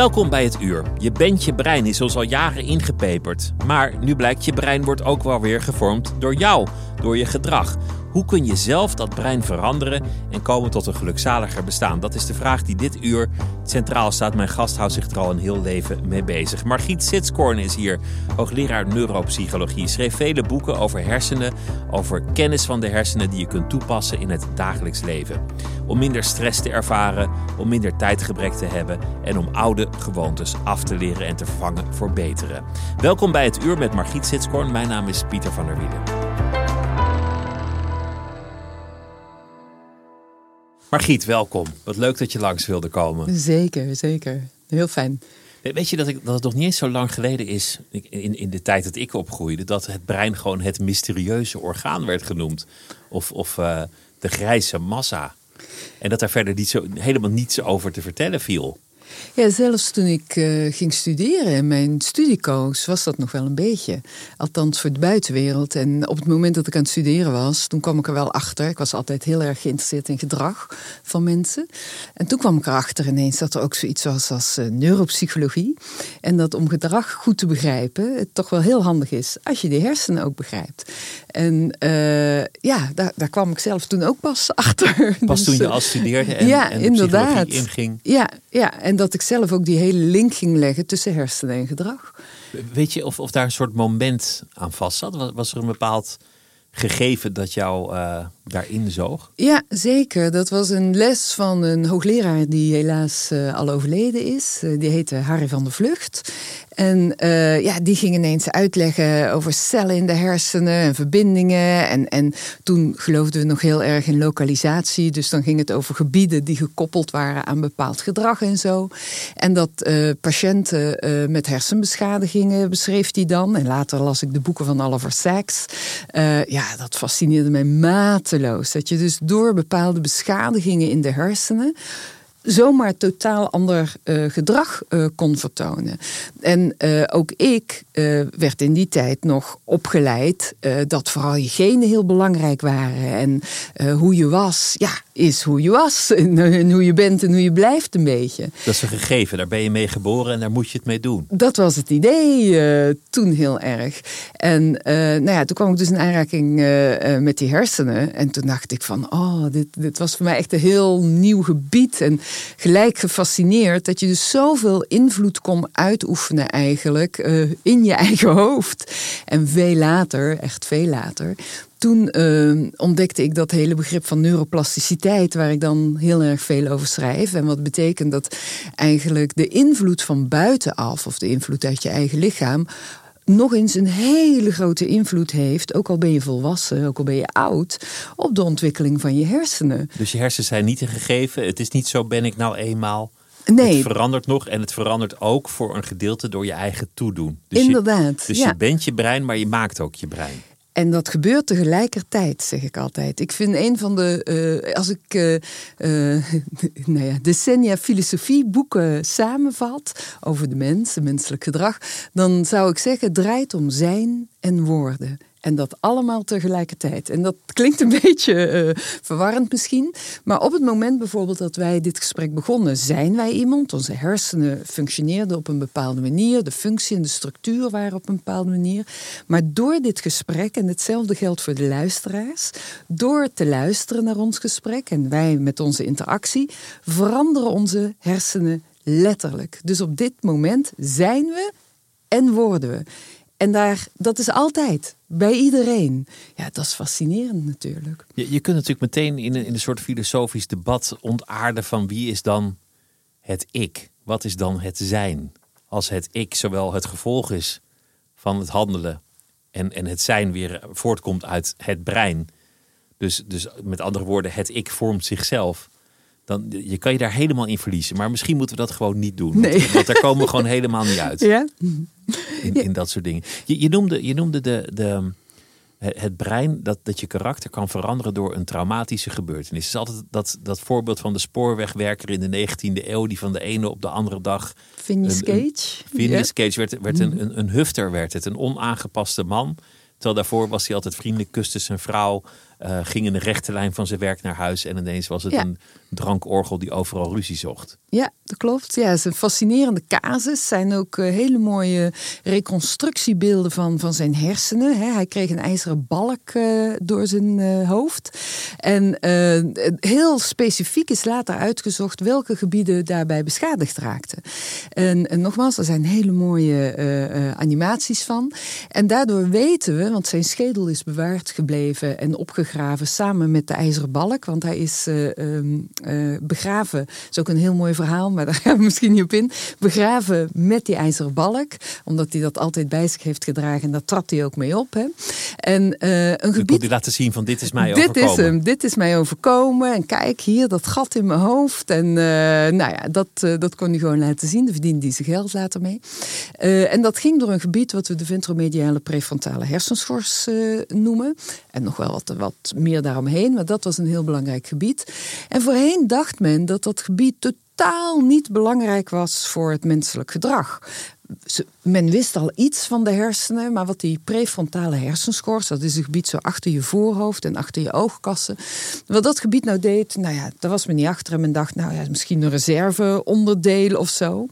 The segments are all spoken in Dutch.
Welkom bij het uur. Je bent je brein is ons al jaren ingepeperd. Maar nu blijkt je brein wordt ook wel weer gevormd door jou, door je gedrag. Hoe kun je zelf dat brein veranderen en komen tot een gelukzaliger bestaan? Dat is de vraag die dit uur centraal staat. Mijn gast houdt zich er al een heel leven mee bezig. Margriet Sitskoorn is hier, hoogleraar neuropsychologie. Schreef vele boeken over hersenen, over kennis van de hersenen die je kunt toepassen in het dagelijks leven. Om minder stress te ervaren, om minder tijdgebrek te hebben en om oude gewoontes af te leren en te vervangen voor betere. Welkom bij het uur met Margriet Sitskoorn. Mijn naam is Pieter van der Wielen. Margriet, welkom. Wat leuk dat je langs wilde komen. Zeker, zeker. Heel fijn. Weet je dat, ik, dat het nog niet eens zo lang geleden is, in, in de tijd dat ik opgroeide, dat het brein gewoon het mysterieuze orgaan werd genoemd. Of, of uh, de grijze massa. En dat daar verder niet zo, helemaal niets over te vertellen viel. Ja, zelfs toen ik uh, ging studeren in mijn studiekoos was dat nog wel een beetje. Althans voor de buitenwereld. En op het moment dat ik aan het studeren was, toen kwam ik er wel achter. Ik was altijd heel erg geïnteresseerd in gedrag van mensen. En toen kwam ik erachter ineens dat er ook zoiets was als uh, neuropsychologie. En dat om gedrag goed te begrijpen, het toch wel heel handig is als je de hersenen ook begrijpt. En uh, ja, daar, daar, kwam ik zelf toen ook pas achter. Pas toen je al studeerde en, ja, en inderdaad. inging. Ja, ja, en dat ik zelf ook die hele link ging leggen tussen hersenen en gedrag. Weet je of, of daar een soort moment aan vast zat? Was er een bepaald gegeven dat jou uh, daarin zoog? Ja, zeker. Dat was een les van een hoogleraar die helaas uh, al overleden is. Uh, die heette Harry van der Vlucht. En uh, ja, die ging ineens uitleggen over cellen in de hersenen en verbindingen. En, en toen geloofden we nog heel erg in lokalisatie. Dus dan ging het over gebieden die gekoppeld waren aan bepaald gedrag en zo. En dat patiënten met hersenbeschadigingen beschreef hij dan. En later las ik de boeken van Oliver Sacks. ja, dat fascineerde mij mateloos. Dat je dus door bepaalde beschadigingen in de hersenen zomaar totaal ander uh, gedrag uh, kon vertonen. En uh, ook ik werd in die tijd nog opgeleid dat vooral je genen heel belangrijk waren. En hoe je was, ja, is hoe je was. En, en, hoe je bent en hoe je blijft een beetje. Dat is een gegeven, daar ben je mee geboren en daar moet je het mee doen. Dat was het idee toen heel erg. En nou ja, toen kwam ik dus in aanraking met die hersenen. En toen dacht ik van, oh, dit, dit was voor mij echt een heel nieuw gebied. En gelijk gefascineerd dat je dus zoveel invloed kon uitoefenen eigenlijk uh, in je eigen hoofd. En veel later, echt veel later, toen uh, ontdekte ik dat hele begrip van neuroplasticiteit, waar ik dan heel erg veel over schrijf. En wat betekent dat eigenlijk de invloed van buitenaf, of de invloed uit je eigen lichaam, nog eens een hele grote invloed heeft, ook al ben je volwassen, ook al ben je oud, op de ontwikkeling van je hersenen. Dus je hersenen zijn niet een gegeven. Het is niet zo ben ik nou eenmaal. Nee. Het verandert nog en het verandert ook voor een gedeelte door je eigen toedoen. Dus Inderdaad. Je, dus je bent je brein, maar je maakt ook je brein. En dat gebeurt tegelijkertijd, zeg ik altijd. Ik vind een van de, uh, als ik uh, uh, nou ja, decennia filosofie boeken samenvat over de mens, menselijk gedrag, dan zou ik zeggen: draait om zijn en woorden. En dat allemaal tegelijkertijd. En dat klinkt een beetje uh, verwarrend misschien. Maar op het moment bijvoorbeeld dat wij dit gesprek begonnen, zijn wij iemand. Onze hersenen functioneerden op een bepaalde manier. De functie en de structuur waren op een bepaalde manier. Maar door dit gesprek, en hetzelfde geldt voor de luisteraars, door te luisteren naar ons gesprek en wij met onze interactie, veranderen onze hersenen letterlijk. Dus op dit moment zijn we en worden we. En daar, dat is altijd, bij iedereen. Ja, dat is fascinerend natuurlijk. Je, je kunt natuurlijk meteen in een, in een soort filosofisch debat ontaarden van wie is dan het ik? Wat is dan het zijn? Als het ik zowel het gevolg is van het handelen en, en het zijn weer voortkomt uit het brein. Dus, dus met andere woorden, het ik vormt zichzelf. Dan, je kan je daar helemaal in verliezen. Maar misschien moeten we dat gewoon niet doen. Nee. Want, want daar komen we gewoon helemaal niet uit. Ja? in, in dat soort dingen. Je, je noemde, je noemde de, de, het brein dat, dat je karakter kan veranderen door een traumatische gebeurtenis. Het is altijd dat, dat voorbeeld van de spoorwegwerker in de 19e eeuw, die van de ene op de andere dag. Phineas Cage. Phineas Cage werd, werd een, een, een hufter, werd het, een onaangepaste man. Terwijl daarvoor was hij altijd vriendelijk, kuste zijn vrouw, uh, ging in de rechte lijn van zijn werk naar huis. En ineens was het een drankorgel die overal ruzie zocht. Ja, dat klopt. Ja, het is een fascinerende casus. zijn ook uh, hele mooie reconstructiebeelden van, van zijn hersenen. He, hij kreeg een ijzeren balk uh, door zijn hoofd. En heel specifiek is later uitgezocht welke gebieden daarbij beschadigd raakten. En, nogmaals, er zijn hele mooie animaties van. En daardoor weten we, want zijn schedel is bewaard gebleven en opgegraven samen met de ijzeren balk. Want hij is uh, begraven. Dat is ook een heel mooi verhaal, maar daar gaan we misschien niet op in. Begraven met die ijzeren balk. Omdat hij dat altijd bij zich heeft gedragen. En daar trapt hij ook mee op. Hè. En uh, een gebied. hij laten zien van dit is mij dit overkomen. Is hem, dit is mij overkomen. En kijk hier, dat gat in mijn hoofd. En nou ja, dat, dat kon hij gewoon laten zien. Daar verdiende hij zijn geld later mee. en dat ging door een gebied wat we de ventromediale prefrontale hersenschors noemen. En nog wel wat, wat meer daaromheen, maar dat was een heel belangrijk gebied. En voorheen dacht men dat dat gebied totaal niet belangrijk was voor het menselijk gedrag men wist al iets van de hersenen, maar wat die prefrontale hersenschors, dat is een gebied zo achter je voorhoofd en achter je oogkassen. Wat dat gebied nou deed, nou ja, daar was men niet achter en men dacht, nou ja, misschien een reserveonderdeel of zo.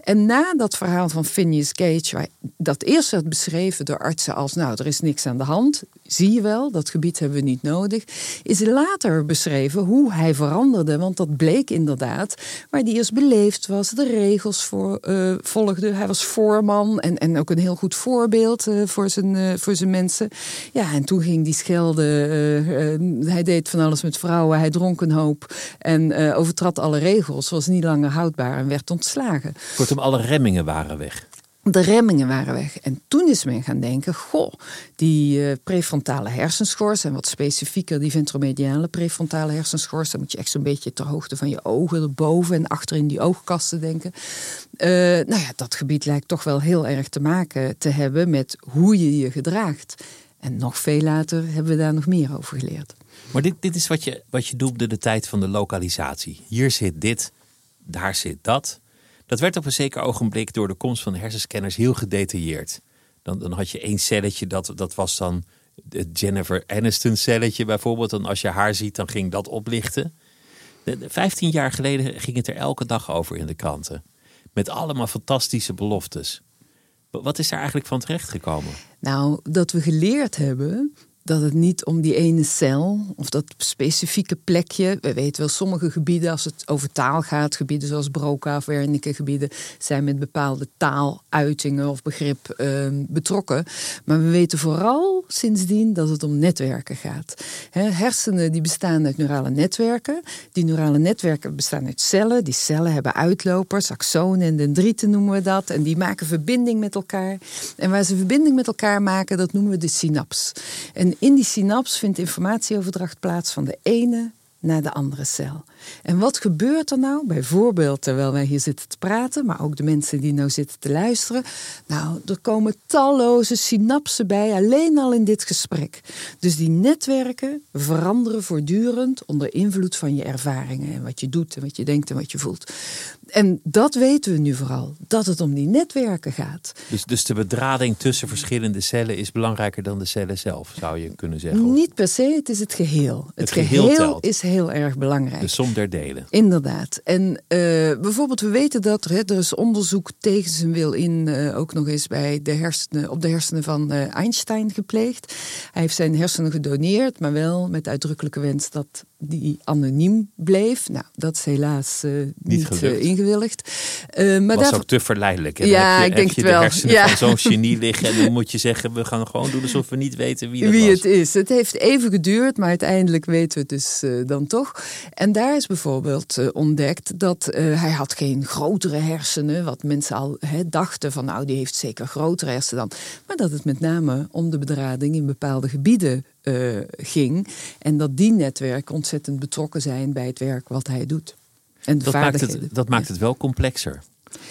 En na dat verhaal van Phineas Gage, waar dat eerst werd beschreven door artsen als, nou, er is niks aan de hand, zie je wel, dat gebied hebben we niet nodig, is later beschreven hoe hij veranderde, want dat bleek inderdaad, waar hij eerst beleefd was, de regels voor, uh, volgde, hij was voorman en, en ook een heel goed voorbeeld uh, voor, zijn, uh, voor zijn mensen. Ja, en toen ging die schelden. Uh, hij deed van alles met vrouwen, hij dronk een hoop en overtrad alle regels. Was niet langer houdbaar en werd ontslagen. Kortom, alle remmingen waren weg. De remmingen waren weg. En toen is men gaan denken: goh, die uh, prefrontale hersenschors en wat specifieker die ventromediale prefrontale hersenschors, dan moet je echt zo'n beetje ter hoogte van je ogen, erboven en achter in die oogkasten denken. Uh, nou ja, dat gebied lijkt toch wel heel erg te maken te hebben met hoe je je gedraagt. En nog veel later hebben we daar nog meer over geleerd. Maar dit, dit is wat je, wat je doelde de tijd van de lokalisatie. Hier zit dit, daar zit dat. Dat werd op een zeker ogenblik door de komst van de hersenscanners heel gedetailleerd. Dan, dan had je één celletje, dat, dat was dan het Jennifer Aniston celletje bijvoorbeeld. En als je haar ziet, dan ging dat oplichten. Vijftien jaar geleden ging het er elke dag over in de kranten. Met allemaal fantastische beloftes. Wat is daar eigenlijk van terechtgekomen? Nou, dat we geleerd hebben dat het niet om die ene cel of dat specifieke plekje. We weten wel, sommige gebieden, als het over taal gaat, gebieden zoals Broca of Wernicke gebieden, zijn met bepaalde taaluitingen of begrip uh, betrokken. Maar we weten vooral sindsdien dat het om netwerken gaat. hersenen die bestaan uit neurale netwerken. Die neurale netwerken bestaan uit cellen. Die cellen hebben uitlopers, axonen en dendrieten noemen we dat. En die maken verbinding met elkaar. En waar ze verbinding met elkaar maken, dat noemen we de synaps. En in die synaps vindt informatieoverdracht plaats van de ene naar de andere cel. En wat gebeurt er nou? Bijvoorbeeld terwijl wij hier zitten te praten, maar ook de mensen die nou zitten te luisteren. Nou, er komen talloze synapsen bij, alleen al in dit gesprek. Dus die netwerken veranderen voortdurend onder invloed van je ervaringen en wat je doet en wat je denkt en wat je voelt. En dat weten we nu vooral, dat het om die netwerken gaat. Dus, dus de bedrading tussen verschillende cellen is belangrijker dan de cellen zelf, zou je kunnen zeggen? Niet per se, het is het geheel. Het, geheel, is heel erg belangrijk. De som der delen. Inderdaad. En uh, bijvoorbeeld, we weten dat er, er is onderzoek tegen zijn wil in, uh, ook nog eens bij de hersenen, op de hersenen van uh, Einstein gepleegd. Hij heeft zijn hersenen gedoneerd, maar wel met uitdrukkelijke wens dat die anoniem bleef. Nou, dat is helaas niet, niet ingewilligd. Uh, maar was ook te verleidelijk. Ja, heb je, ik denk je het wel. de hersenen ja. van zo'n genie liggen... en dan moet je zeggen, we gaan gewoon doen alsof we niet weten wie dat wie was. het is. Het heeft even geduurd, maar uiteindelijk weten we het dus dan toch. En daar is bijvoorbeeld ontdekt dat hij had geen grotere hersenen... wat mensen al he, dachten van, nou, die heeft zeker grotere hersenen dan. Maar dat het met name om de bedrading in bepaalde gebieden ging. En dat die netwerken ontzettend betrokken zijn bij het werk wat hij doet. En dat maakt, het, dat maakt het wel complexer.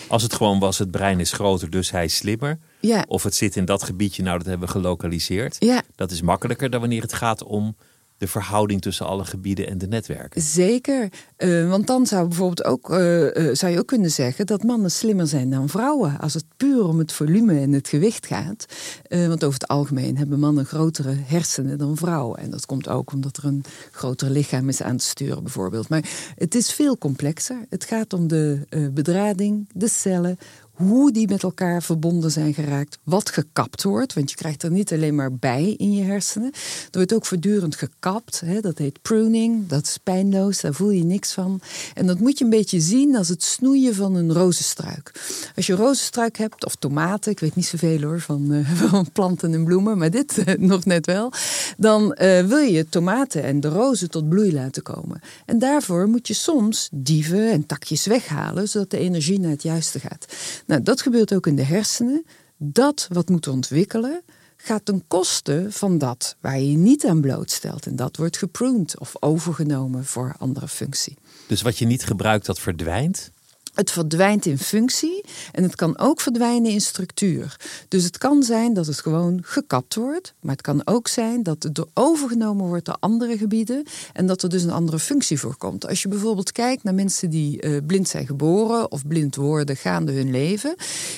Als het gewoon was, het brein is groter, dus hij is slimmer. Ja. Of het zit in dat gebiedje, nou dat hebben we gelokaliseerd. Ja. Dat is makkelijker dan wanneer het gaat om de verhouding tussen alle gebieden en de netwerken. Zeker, uh, want dan zou bijvoorbeeld ook, uh, uh, zou je ook kunnen zeggen dat mannen slimmer zijn dan vrouwen. Als het puur om het volume en het gewicht gaat. want over het algemeen hebben mannen grotere hersenen dan vrouwen. En dat komt ook omdat er een groter lichaam is aan te sturen bijvoorbeeld. Maar het is veel complexer. Het gaat om de bedrading, de cellen, hoe die met elkaar verbonden zijn geraakt, wat gekapt wordt. Want je krijgt er niet alleen maar bij in je hersenen. Er wordt ook voortdurend gekapt. Hè? Dat heet pruning, dat is pijnloos, daar voel je niks van. En dat moet je een beetje zien als het snoeien van een rozenstruik. Als je rozenstruik hebt, of tomaten, ik weet niet zoveel hoor van, van planten en bloemen, maar dit uh, nog net wel. Dan uh, wil je tomaten en de rozen tot bloei laten komen. En daarvoor moet je soms dieven en takjes weghalen, zodat de energie naar het juiste gaat. Nou, dat gebeurt ook in de hersenen. Dat wat moet ontwikkelen, gaat ten koste van dat waar je je niet aan blootstelt. En dat wordt gepruned of overgenomen voor andere functie. Dus wat je niet gebruikt, dat verdwijnt? Het verdwijnt in functie en het kan ook verdwijnen in structuur. Dus het kan zijn dat het gewoon gekapt wordt, maar het kan ook zijn dat het door overgenomen wordt door andere gebieden en dat er dus een andere functie voorkomt. Als je bijvoorbeeld kijkt naar mensen die uh, blind zijn geboren of blind worden gaande hun leven.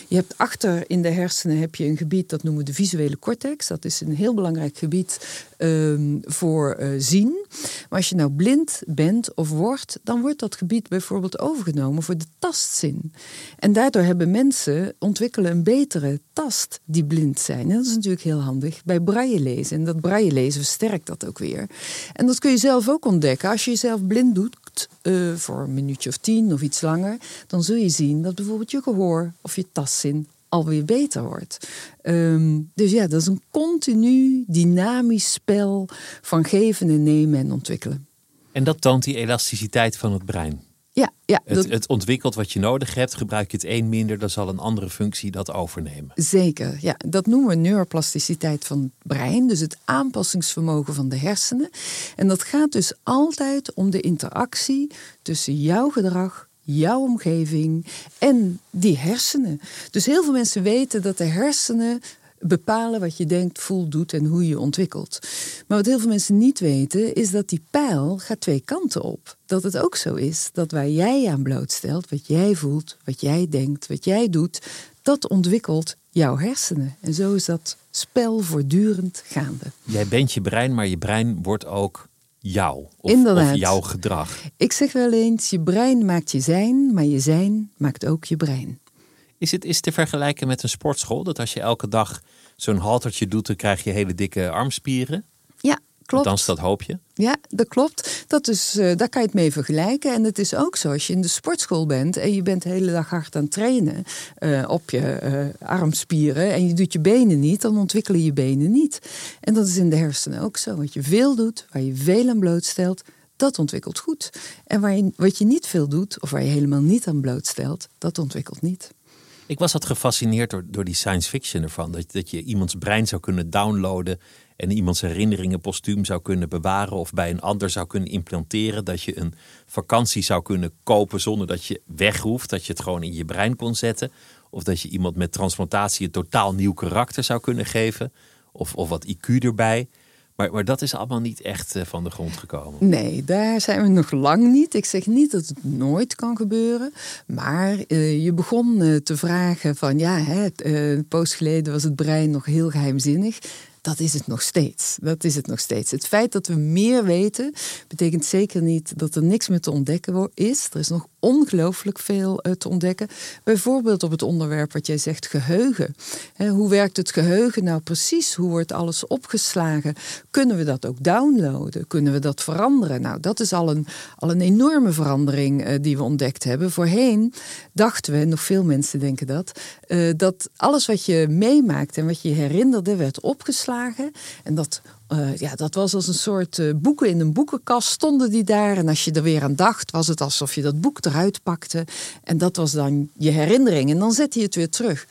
Je hebt achter in de hersenen heb je een gebied dat noemen we de visuele cortex. Dat is een heel belangrijk gebied um, voor uh, zien. Maar als je nou blind bent of wordt, dan wordt dat gebied bijvoorbeeld overgenomen voor de tastzin. En daardoor hebben mensen ontwikkelen een betere tast die blind zijn. En dat is natuurlijk heel handig bij braille lezen. En dat braille lezen versterkt dat ook weer. En dat kun je zelf ook ontdekken. Als je jezelf blind doet uh, voor een minuutje of tien of iets langer, dan zul je zien dat bijvoorbeeld je gehoor of je tastzin alweer beter wordt. Um, dus ja, dat is een continu dynamisch spel van geven en nemen en ontwikkelen. En dat toont die elasticiteit van het brein. Ja, ja, het, het, ontwikkelt wat je nodig hebt. Gebruik je het een minder, dan zal een andere functie dat overnemen. Zeker, ja. Dat noemen we neuroplasticiteit van het brein. Dus het aanpassingsvermogen van de hersenen. En dat gaat dus altijd om de interactie tussen jouw gedrag jouw omgeving en die hersenen. Dus heel veel mensen weten dat de hersenen bepalen wat je denkt, voelt, doet en hoe je ontwikkelt. Maar wat heel veel mensen niet weten, is dat die pijl gaat twee kanten op. Dat het ook zo is dat waar jij aan blootstelt, wat jij voelt, wat jij denkt, wat jij doet, dat ontwikkelt jouw hersenen. En zo is dat spel voortdurend gaande. Jij bent je brein, maar je brein wordt ook jou of, Inderdaad. of jouw gedrag. Ik zeg wel eens, je brein maakt je zijn, maar je zijn maakt ook je brein. Is het is te vergelijken met een sportschool? Dat als je elke dag zo'n haltertje doet, dan krijg je hele dikke armspieren? Ja, klopt. Althans, dat hoop je. Ja, dat klopt. Dat is, uh, daar kan je het mee vergelijken. En het is ook zo, als je in de sportschool bent en je bent de hele dag hard aan het trainen uh, op je uh, armspieren en je doet je benen niet, dan ontwikkelen je benen niet. En dat is in de hersenen ook zo. Wat je veel doet, waar je veel aan blootstelt, dat ontwikkelt goed. En waar je, wat je niet veel doet, of waar je helemaal niet aan blootstelt, dat ontwikkelt niet. Ik was wat gefascineerd door, door die science fiction ervan. Dat, dat je iemands brein zou kunnen downloaden en iemands herinneringen postuum zou kunnen bewaren of bij een ander zou kunnen implanteren. Dat je een vakantie zou kunnen kopen zonder dat je weg hoeft. Dat je het gewoon in je brein kon zetten. Of dat je iemand met transplantatie een totaal nieuw karakter zou kunnen geven. Of, of wat IQ erbij. Maar, dat is allemaal niet echt eh, van de grond gekomen. Nee, daar zijn we nog lang niet. Ik zeg niet dat het nooit kan gebeuren. Maar uh, je begon uh, te vragen van ja, hè, een poos geleden was het brein nog heel geheimzinnig dat is het nog steeds. Dat is het nog steeds. Het feit dat we meer weten, betekent zeker niet dat er niks meer te ontdekken is. Er is nog ongelooflijk veel eh, te ontdekken. Bijvoorbeeld op het onderwerp wat jij zegt, geheugen. hoe werkt het geheugen nou precies? Hoe wordt alles opgeslagen? Kunnen we dat ook downloaden? Kunnen we dat veranderen? Nou, dat is al een, al een enorme verandering uh, die we ontdekt hebben. Voorheen dachten we, nog veel mensen denken dat, uh, dat alles wat je meemaakt en wat je herinnerde werd opgeslagen. En dat uh, ja, dat was als een soort uh, boeken in een boekenkast stonden die daar. En als je er weer aan dacht, was het alsof je dat boek eruit pakte. En dat was dan je herinnering. En dan zette je het weer terug.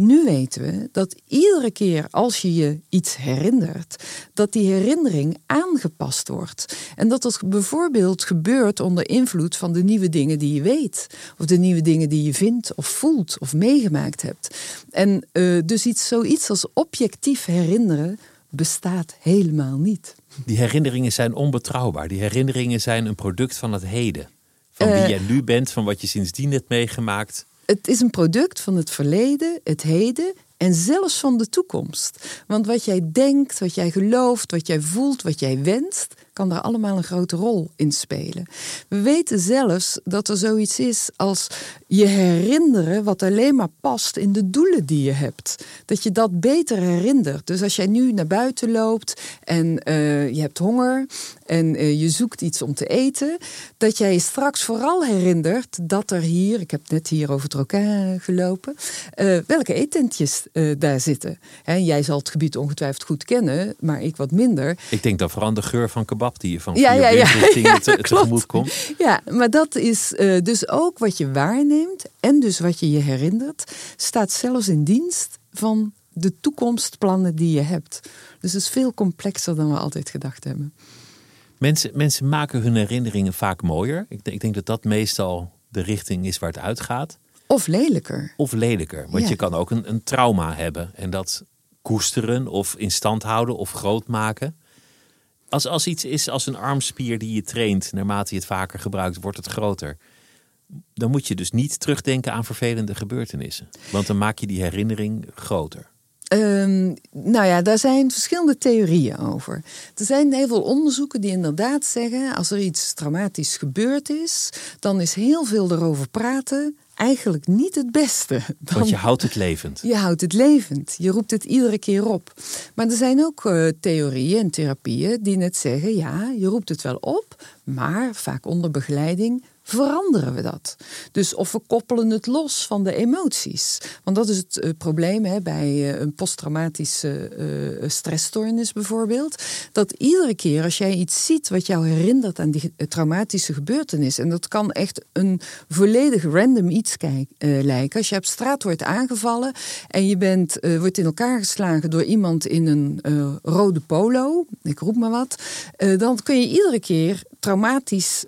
Nu weten we dat iedere keer als je je iets herinnert, dat die herinnering aangepast wordt. En dat dat bijvoorbeeld gebeurt onder invloed van de nieuwe dingen die je weet. Of de nieuwe dingen die je vindt of voelt of meegemaakt hebt. En uh, dus iets, zoiets als objectief herinneren bestaat helemaal niet. Die herinneringen zijn onbetrouwbaar. Die herinneringen zijn een product van het heden. Van wie uh, jij nu bent, van wat je sindsdien hebt meegemaakt. Het is een product van het verleden, het heden en zelfs van de toekomst. Want wat jij denkt, wat jij gelooft, wat jij voelt, wat jij wenst, kan daar allemaal een grote rol in spelen. We weten zelfs dat er zoiets is als je herinneren wat alleen maar past in de doelen die je hebt. Dat je dat beter herinnert. Dus als jij nu naar buiten loopt en uh, je hebt honger en uh, je zoekt iets om te eten, dat jij je straks vooral herinnert dat er hier, ik heb net hier over het Rokin gelopen, uh, welke eetentjes daar zitten. En jij zal het gebied ongetwijfeld goed kennen, maar ik wat minder. Ik denk dan vooral de geur van kebab die je van ja, ja, ja, ja, te, tegemoet komt. Ja, maar dat is dus ook wat je waarneemt en dus wat je je herinnert, staat zelfs in dienst van de toekomstplannen die je hebt. Dus het is veel complexer dan we altijd gedacht hebben. Mensen, mensen maken hun herinneringen vaak mooier. Ik, ik denk dat dat meestal de richting is waar het uitgaat. Of lelijker. Of lelijker. Want ja. je kan ook een, een trauma hebben en dat koesteren of in stand houden of groot maken. Als, als iets is als een armspier die je traint, naarmate je het vaker gebruikt, wordt het groter. Dan moet je dus niet terugdenken aan vervelende gebeurtenissen. Want dan maak je die herinnering groter. Um, nou ja, daar zijn verschillende theorieën over. Er zijn heel veel onderzoeken die inderdaad zeggen: als er iets traumatisch gebeurd is, dan is heel veel erover praten eigenlijk niet het beste. Dan, Want je houdt het levend. Je houdt het levend. Je roept het iedere keer op. Maar er zijn ook uh, theorieën en therapieën die net zeggen: ja, je roept het wel op, maar vaak onder begeleiding veranderen we dat. Dus of we koppelen het los van de emoties. Want dat is het uh, probleem hè, bij uh, een posttraumatische uh, stressstoornis bijvoorbeeld. Dat iedere keer als jij iets ziet wat jou herinnert aan die traumatische gebeurtenis. En dat kan echt een volledig random iets lijken. Als je op straat wordt aangevallen en je bent, wordt in elkaar geslagen door iemand in een rode polo. Ik roep maar wat. dan kun je iedere keer traumatisch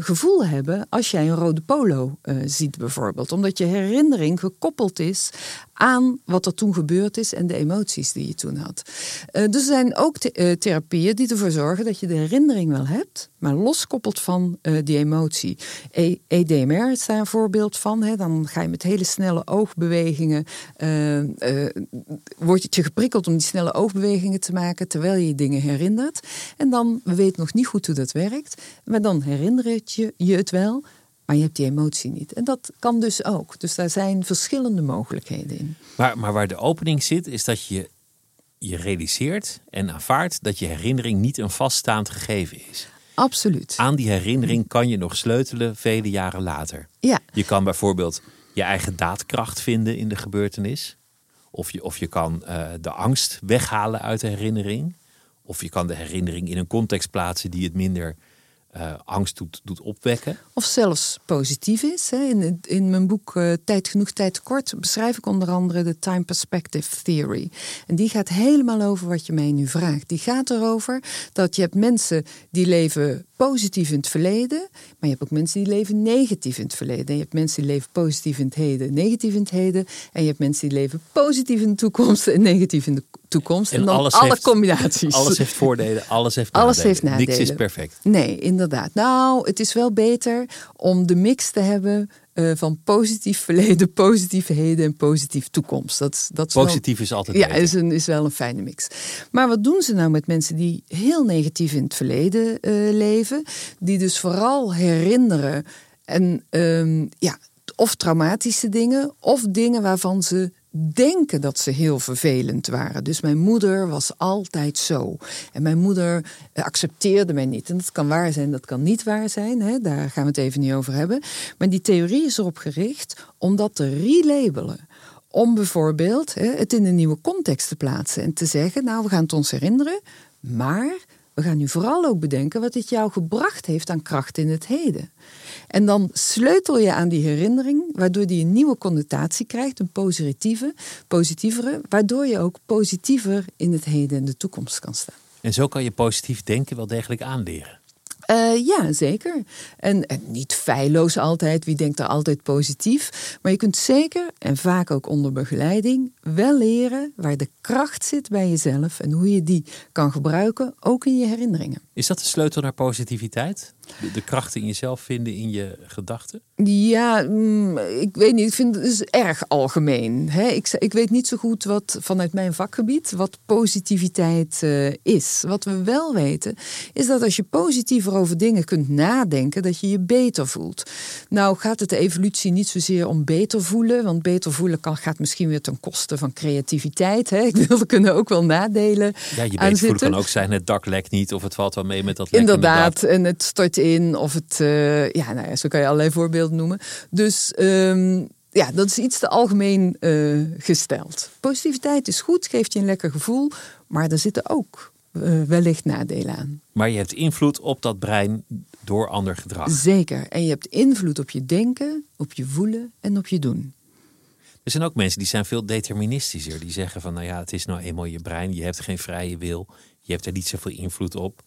gevoel hebben als jij een rode polo uh, ziet bijvoorbeeld. Omdat je herinnering gekoppeld is aan wat er toen gebeurd is en de emoties die je toen had. Uh, dus er zijn ook uh, therapieën die ervoor zorgen dat je de herinnering wel hebt, maar loskoppelt van die emotie. E EDMR is daar een voorbeeld van. Hè. Dan ga je met hele snelle oogbewegingen, wordt je geprikkeld om die snelle oogbewegingen te maken terwijl je dingen herinnert. En dan, we weten nog niet goed hoe dat werkt, maar dan herinner je je het wel maar je hebt die emotie niet. En dat kan dus ook. Dus daar zijn verschillende mogelijkheden in. Maar, maar waar de opening zit, is dat je je realiseert en aanvaardt dat je herinnering niet een vaststaand gegeven is. Absoluut. Aan die herinnering kan je nog sleutelen vele jaren later. Ja. Je kan bijvoorbeeld je eigen daadkracht vinden in de gebeurtenis. Of je, of je kan uh, de angst weghalen uit de herinnering. Of je kan de herinnering in een context plaatsen die het minder uh, angst doet, doet opwekken. Of zelfs positief is. Hè. In, in mijn boek uh, Tijd genoeg, tijd tekort beschrijf ik onder andere de Time Perspective Theory. En die gaat helemaal over wat je mij nu vraagt. Die gaat erover dat je hebt mensen die leven positief in het verleden, maar je hebt ook mensen die leven negatief in het verleden. En je hebt mensen die leven positief in het heden, negatief in het heden. En je hebt mensen die leven positief in de toekomst en negatief in de toekomst. En, alles alle heeft- combinaties. Alles heeft voordelen, alles heeft Alles nadelen. heeft nadelen. Niks is perfect. Nee, inderdaad. Nou, het is wel beter om de mix te hebben eh, van positief verleden, positief heden en positief toekomst. Dat, is- dat is wel- Positief is altijd ja, beter. is, een, is wel een fijne mix. Maar wat doen ze nou met mensen die heel negatief in het verleden eh, leven? Die dus vooral herinneren en ehm, ja, of traumatische dingen of dingen waarvan ze denken dat ze heel vervelend waren. Dus mijn moeder was altijd zo. En mijn moeder eh, accepteerde mij niet. En dat kan waar zijn, dat kan niet waar zijn. Hè? Daar gaan we het even niet over hebben. Maar die theorie is erop gericht om dat te relabelen. Om bijvoorbeeld hè, het in een nieuwe context te plaatsen en te zeggen: Nou, we gaan het ons herinneren, maar we gaan nu vooral ook bedenken wat het jou gebracht heeft aan kracht in het heden. En dan sleutel je aan die herinnering, waardoor die een nieuwe connotatie krijgt, een positieve, positievere, waardoor je ook positiever in het heden en de toekomst kan staan. En zo kan je positief denken wel degelijk aanleren. Eh, ja, zeker. En, en niet feilloos altijd. Wie denkt er altijd positief? Maar je kunt zeker, en vaak ook onder begeleiding, wel leren waar de kracht zit bij jezelf en hoe je die kan gebruiken, ook in je herinneringen. Is dat de sleutel naar positiviteit? De, de kracht in jezelf vinden in je gedachten? Ja, mm, ik weet niet. Ik vind het is erg algemeen. Hè? Ik, ik weet niet zo goed wat vanuit mijn vakgebied wat positiviteit eh, is. Wat we wel weten, is dat als je positiever over dingen kunt nadenken, dat je je beter voelt. Nou gaat het de evolutie niet zozeer om beter voelen, want beter voelen kan, gaat misschien weer ten koste van creativiteit. Hè? Ik wil, er kunnen ook wel nadelen Ja, je beter voelen kan ook zijn, het dak lekt niet of het valt wel mee met dat lekkende Inderdaad, dak. en het stort in of het, eh, ja, nou ja, zo kan je allerlei voorbeelden noemen. Dus ehm, ja, dat is iets te algemeen eh, gesteld. Positiviteit is goed, geeft je een lekker gevoel, maar er zitten ook eh, wellicht nadelen aan. Maar je hebt invloed op dat brein door ander gedrag. Zeker. En je hebt invloed op je denken, op je voelen en op je doen. Er zijn ook mensen die zijn veel deterministischer. Die zeggen van, nou ja, het is nou eenmaal je brein. Je hebt geen vrije wil. Je hebt er niet zoveel invloed op.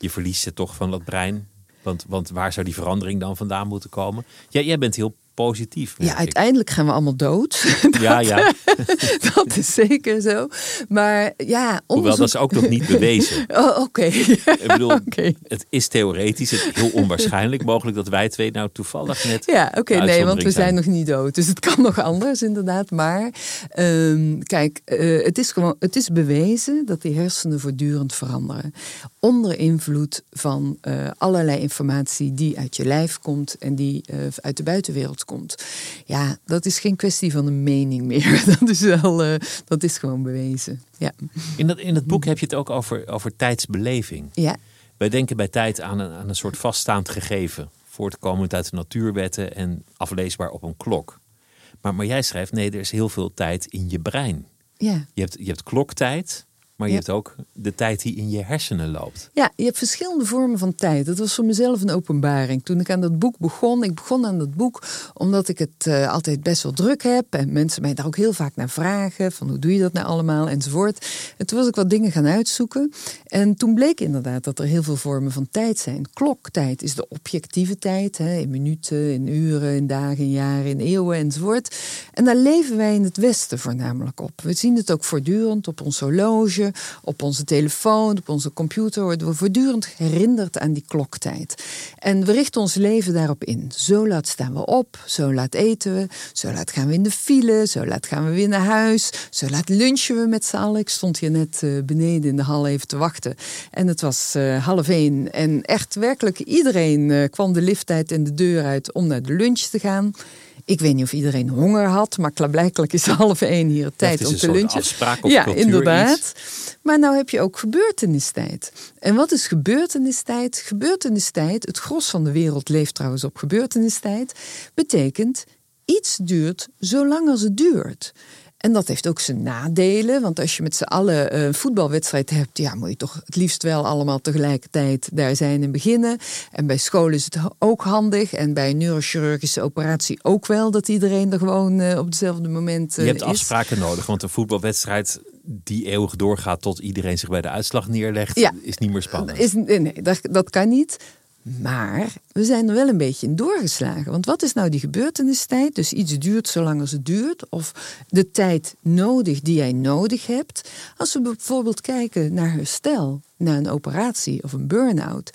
Je verliest het toch van dat brein. Want, want waar zou die verandering dan vandaan moeten komen? Ja, jij bent heel positief. Ja, ik. uiteindelijk gaan we allemaal dood. Ja, ja. dat is zeker zo. Maar ja, Hoewel, onderzoek... dat is ook nog niet bewezen. Oh, Oké. Ik bedoel, Oké. het is theoretisch het is heel onwaarschijnlijk mogelijk dat wij twee nou toevallig net. Ja, oké, nee, want we zijn nog niet dood. Dus het kan nog anders, inderdaad. Maar ehm, kijk, eh, het, is gewoon, het is bewezen dat die hersenen voortdurend veranderen. Onder invloed van eh, allerlei informatie die uit je lijf komt en die eh, uit de buitenwereld komt. Ja, dat is geen kwestie van een mening meer. Dat is wel, eh, dat is gewoon bewezen. Ja. In, dat, in het boek heb je het ook over, over tijdsbeleving. Ja. Wij denken bij tijd aan een, aan een soort vaststaand gegeven, voortkomend uit de natuurwetten en afleesbaar op een klok. Maar, maar jij schrijft, nee, er is heel veel tijd in je brein. Ja. Je hebt, je hebt kloktijd, maar je Ja. hebt ook de tijd die in je hersenen loopt. Ja, je hebt verschillende vormen van tijd. Dat was voor mezelf een openbaring. Toen ik aan dat boek begon, ik begon aan dat boek omdat ik het eh, altijd best wel druk heb. En mensen mij daar ook heel vaak naar vragen. Van hoe doe je dat nou allemaal enzovoort. En toen was ik wat dingen gaan uitzoeken. En toen bleek inderdaad dat er heel veel vormen van tijd zijn. Kloktijd is de objectieve tijd. Hè, in minuten, in uren, in dagen, in jaren, in eeuwen enzovoort. En daar leven wij in het Westen voornamelijk op. We zien het ook voortdurend op ons horloge, op onze telefoon, op onze computer. Worden we voortdurend herinnerd aan die kloktijd. En we richten ons leven daarop in. Zo laat staan we op, zo laat eten we, zo laat gaan we in de file, zo laat gaan we weer naar huis, zo laat lunchen we met z'n allen. Ik stond hier net eh, beneden in de hal even te wachten. En het was eh, half één. En echt werkelijk iedereen eh, kwam de lifttijd en de deur uit om naar de lunch te gaan. Ik weet niet of iedereen honger had, maar klaarblijkelijk is half één hier tijd om een te lunchen. ja, inderdaad. iets. Maar nou heb je ook gebeurtenistijd. En wat is gebeurtenistijd? Gebeurtenistijd, het gros van de wereld leeft trouwens op gebeurtenistijd, betekent iets duurt zolang als het duurt. En dat heeft ook zijn nadelen, want als je met z'n allen een voetbalwedstrijd hebt, ja, moet je toch het liefst wel allemaal tegelijkertijd daar zijn en beginnen. En bij school is het ook handig en bij een neurochirurgische operatie ook wel, dat iedereen er gewoon eh, op hetzelfde moment Je eh, hebt is. afspraken nodig, want een voetbalwedstrijd die eeuwig doorgaat tot iedereen zich bij de uitslag neerlegt, Ja. is niet meer spannend. Is, nee, dat, dat kan niet. Maar we zijn er wel een beetje in doorgeslagen. Want wat is nou die gebeurtenistijd? Dus iets duurt zolang als het duurt. Of de tijd nodig die jij nodig hebt. Als we bijvoorbeeld kijken naar herstel, naar een operatie of een burn-out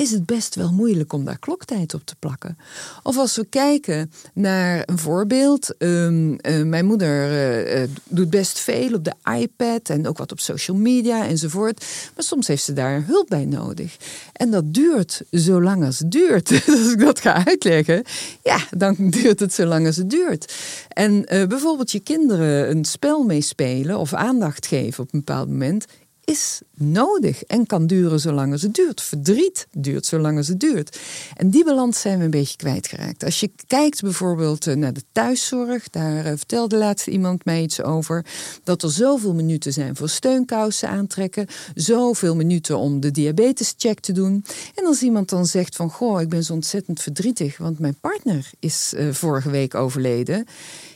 is het best wel moeilijk om daar kloktijd op te plakken. Of als we kijken naar een voorbeeld. Um, uh, mijn moeder uh, doet best veel op de iPad en ook wat op social media enzovoort. Maar soms heeft ze daar hulp bij nodig. En dat duurt zo lang als het duurt. als ik dat ga uitleggen, ja, dan duurt het zo lang als het duurt. En bijvoorbeeld je kinderen een spel meespelen of aandacht geven op een bepaald moment is nodig en kan duren zolang als het duurt. Verdriet duurt zolang als het duurt. En die balans zijn we een beetje kwijtgeraakt. Als je kijkt bijvoorbeeld eh, naar de thuiszorg, daar eh, vertelde laatst iemand mij iets over, dat er zoveel minuten zijn voor steunkousen aantrekken, zoveel minuten om de diabetescheck te doen. En als iemand dan zegt van, goh, ik ben zo ontzettend verdrietig, want mijn partner is uh, vorige week overleden.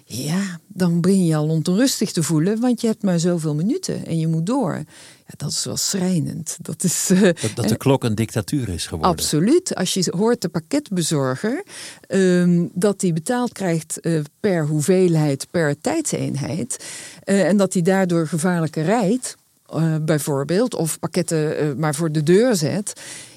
Ja, dan begin je al onrustig te voelen, want je hebt maar zoveel minuten en je moet door. Ja, dat is wel schrijnend. Dat, is, uh, dat, dat, de klok een dictatuur is geworden. Absoluut. Als je hoort de pakketbezorger um, dat hij betaald krijgt uh, per hoeveelheid, per tijdseenheid. Uh, en dat hij daardoor gevaarlijker rijdt, bijvoorbeeld, of pakketten maar voor de deur zet.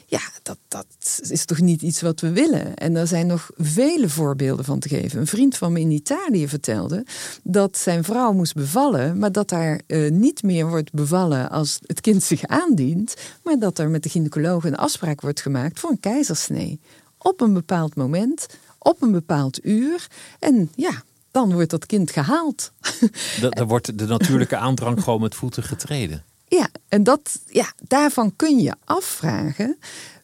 Ja, dat, dat is toch niet iets wat we willen. En er zijn nog vele voorbeelden van te geven. Een vriend van me in Italië vertelde dat zijn vrouw moest bevallen, maar dat daar uh, niet meer wordt bevallen als het kind zich aandient, maar dat er met de gynaecoloog een afspraak wordt gemaakt voor een keizersnee. Op een bepaald moment, op een bepaald uur. En ja, dan wordt dat kind gehaald. Dan wordt de natuurlijke aandrang gewoon met voeten getreden. Ja, en dat, ja, daarvan kun je afvragen: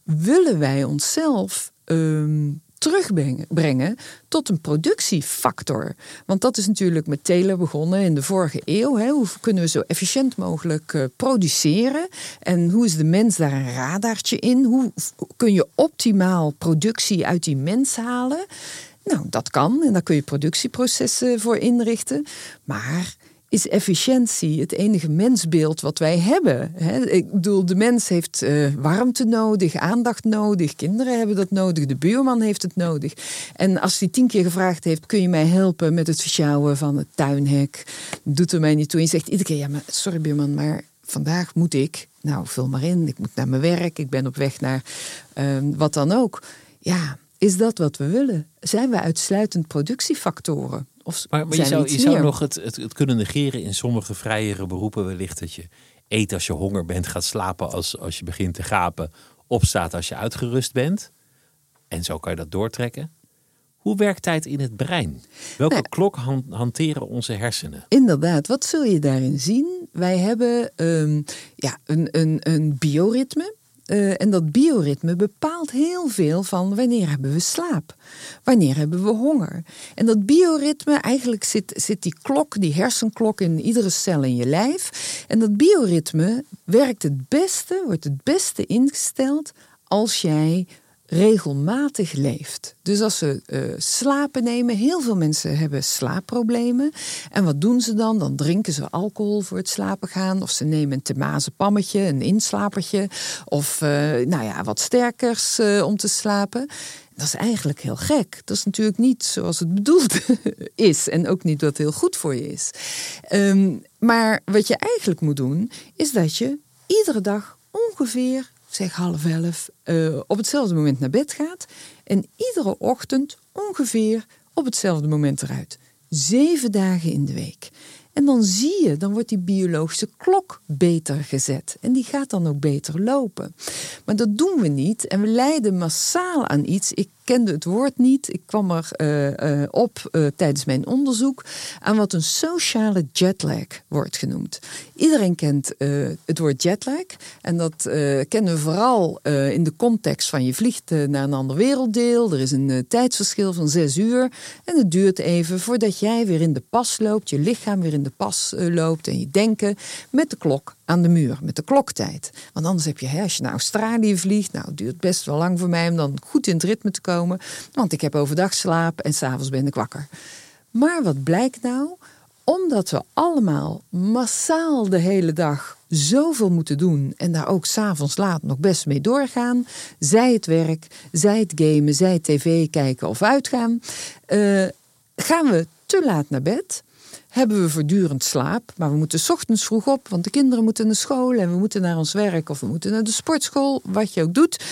willen wij onszelf um, terugbrengen tot een productiefactor? Want dat is natuurlijk met Taylor begonnen in de vorige eeuw. Hè. Hoe kunnen we zo efficiënt mogelijk uh, produceren? En hoe is de mens daar een radartje in? Hoe kun je optimaal productie uit die mens halen? Nou, dat kan en daar kun je productieprocessen voor inrichten. Maar is efficiëntie het enige mensbeeld wat wij hebben. Ik bedoel, de mens heeft uh, warmte nodig, aandacht nodig, kinderen hebben dat nodig, de buurman heeft het nodig. En als hij tien keer gevraagd heeft, kun je mij helpen met het versjouwen van het tuinhek, doet er mij niet toe. En je zegt iedere keer, ja, maar sorry buurman, maar vandaag moet ik, nou vul maar in, ik moet naar mijn werk, ik ben op weg naar uh, wat dan ook. Ja, is dat wat we willen? Zijn we uitsluitend productiefactoren? Of maar, maar je zou, je zou nog het, het, het, kunnen negeren in sommige vrijere beroepen wellicht dat je eet als je honger bent, gaat slapen als, als je begint te gapen, opstaat als je uitgerust bent. En zo kan je dat doortrekken. Hoe werkt tijd in het brein? Welke nou, klok hanteren onze hersenen? Inderdaad, wat zul je daarin zien? Wij hebben um, ja, een, een, een bioritme. Uh, en dat bioritme bepaalt heel veel van wanneer hebben we slaap, wanneer hebben we honger. En dat bioritme, eigenlijk zit, zit die klok, die hersenklok in iedere cel in je lijf. En dat bioritme werkt het beste, wordt het beste ingesteld als jij regelmatig leeft. Dus als ze uh, slapen nemen, heel veel mensen hebben slaapproblemen. En wat doen ze dan? Dan drinken ze alcohol voor het slapen gaan. Of ze nemen een temazenpammetje, een inslapertje. Of uh, nou ja, wat sterkers uh, om te slapen. Dat is eigenlijk heel gek. Dat is natuurlijk niet zoals het bedoeld is. En ook niet wat heel goed voor je is. Um, maar wat je eigenlijk moet doen, is dat je iedere dag ongeveer zeg half elf, uh, op hetzelfde moment naar bed gaat. En iedere ochtend ongeveer op hetzelfde moment eruit. Zeven dagen in de week. En dan zie je, dan wordt die biologische klok beter gezet. En die gaat dan ook beter lopen. Maar dat doen we niet. En we lijden massaal aan iets. Ik kende het woord niet. Ik kwam er uh, uh, op uh, tijdens mijn onderzoek aan wat een sociale jetlag wordt genoemd. Iedereen kent het woord jetlag. En dat kennen we vooral in de context van je vliegt naar een ander werelddeel. Er is een tijdsverschil van zes uur. En het duurt even voordat jij weer in de pas loopt. Je lichaam weer in de pas loopt. En je denken met de klok aan de muur, met de kloktijd. Want anders heb je, als je naar Australië vliegt, nou, het duurt best wel lang voor mij om dan goed in het ritme te komen. Want ik heb overdag slaap en s'avonds ben ik wakker. Maar wat blijkt nou? omdat we allemaal massaal de hele dag zoveel moeten doen en daar ook s'avonds laat nog best mee doorgaan, zij het werk, zij het gamen, zij tv kijken of uitgaan, uh, gaan we te laat naar bed. Hebben we voortdurend slaap, maar we moeten ochtends vroeg op, want de kinderen moeten naar school en we moeten naar ons werk of we moeten naar de sportschool, wat je ook doet.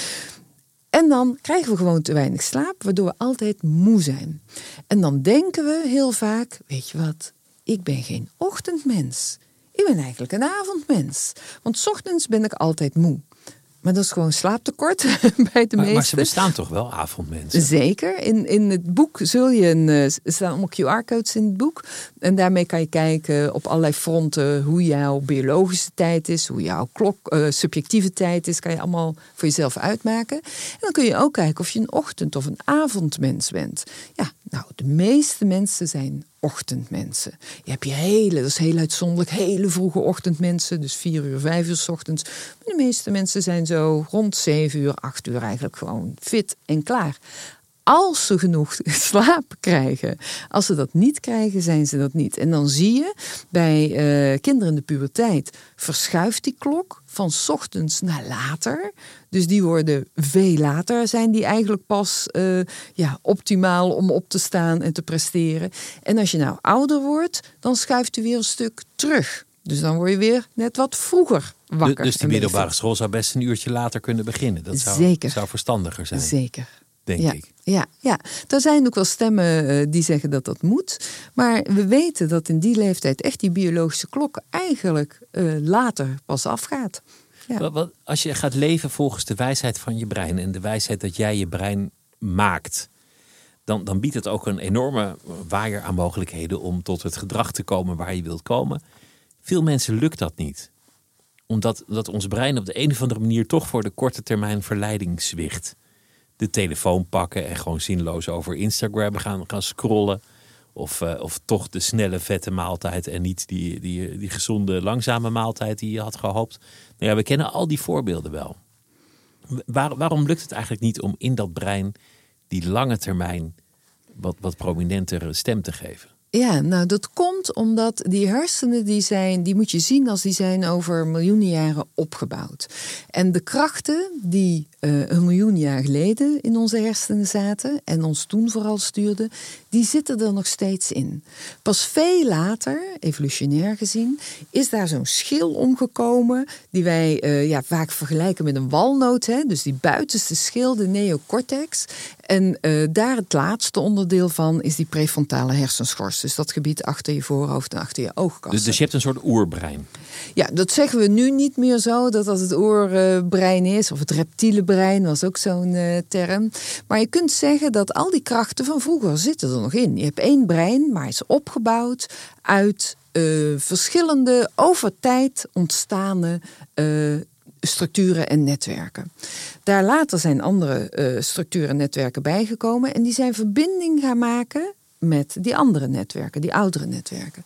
En dan krijgen we gewoon te weinig slaap, waardoor we altijd moe zijn. En dan denken we heel vaak: weet je wat, ik ben geen ochtendmens. Ik ben eigenlijk een avondmens. Want ochtends ben ik altijd moe. Maar dat is gewoon slaaptekort bij de meesten. Maar ze bestaan toch wel avondmensen? Zeker. In, in het boek zul je een, eh, er staan allemaal QR-codes in het boek. En daarmee kan je kijken op allerlei fronten hoe jouw biologische tijd is, hoe jouw klok, uh, subjectieve tijd is. Kan je allemaal voor jezelf uitmaken. En dan kun je ook kijken of je een ochtend- of een avondmens bent. Ja, nou, de meeste mensen zijn ochtendmensen. Je hebt je hele, dat is heel uitzonderlijk, hele vroege ochtendmensen. Dus vier uur, vijf uur s ochtends. De meeste mensen zijn zo rond zeven uur, acht uur eigenlijk gewoon fit en klaar als ze genoeg slaap krijgen. Als ze dat niet krijgen, zijn ze dat niet. En dan zie je bij uh, kinderen in de puberteit verschuift die klok van ochtends naar later. Dus die worden veel later, zijn die eigenlijk pas uh, ja, optimaal om op te staan en te presteren. En als je nou ouder wordt, dan schuift u weer een stuk terug. Dus dan word je weer net wat vroeger wakker. Dus die middelbare school zou best een uurtje later kunnen beginnen. Dat zou, Zeker. zou verstandiger zijn. Zeker denk ja, ik. Ja, ja, er zijn ook wel stemmen uh, die zeggen dat dat moet. Maar we weten dat in die leeftijd echt die biologische klok eigenlijk uh, later pas afgaat. Ja. Wat, wat, als je gaat leven volgens de wijsheid van je brein en de wijsheid dat jij je brein maakt, dan, dan biedt het ook een enorme waaier aan mogelijkheden om tot het gedrag te komen waar je wilt komen. Veel mensen lukt dat niet omdat dat ons brein op de een of andere manier toch voor de korte termijn verleiding zwicht de telefoon pakken en gewoon zinloos over Instagram gaan, gaan scrollen. Of, uh, of toch de snelle, vette maaltijd en niet die, die, die gezonde, langzame maaltijd die je had gehoopt. Nou ja, we kennen al die voorbeelden wel. Waar, waarom lukt het eigenlijk niet om in dat brein die lange termijn wat, wat prominentere stem te geven? Ja, nou dat komt omdat die hersenen die zijn, die moet je zien als die zijn over miljoenen jaren opgebouwd. En de krachten die uh, een miljoen jaar geleden in onze hersenen zaten en ons toen vooral stuurden, die zitten er nog steeds in. Pas veel later, evolutionair gezien, is daar zo'n schil omgekomen die wij uh, ja, vaak vergelijken met een walnoot. Hè? Dus die buitenste schil, de neocortex. En uh, daar het laatste onderdeel van is die prefrontale hersenschors. Dus dat gebied achter je voorhoofd en achter je oogkassen. Dus, dus je hebt een soort oerbrein? Ja, dat zeggen we nu niet meer zo, dat dat het oerbrein is. Of het reptiele brein was ook zo'n uh, term. Maar je kunt zeggen dat al die krachten van vroeger zitten er nog in. Je hebt één brein, maar het is opgebouwd uit uh, verschillende over tijd ontstaande structuren en netwerken. Daar later zijn andere uh, structuren en netwerken bijgekomen en die zijn verbinding gaan maken met die andere netwerken, die oudere netwerken.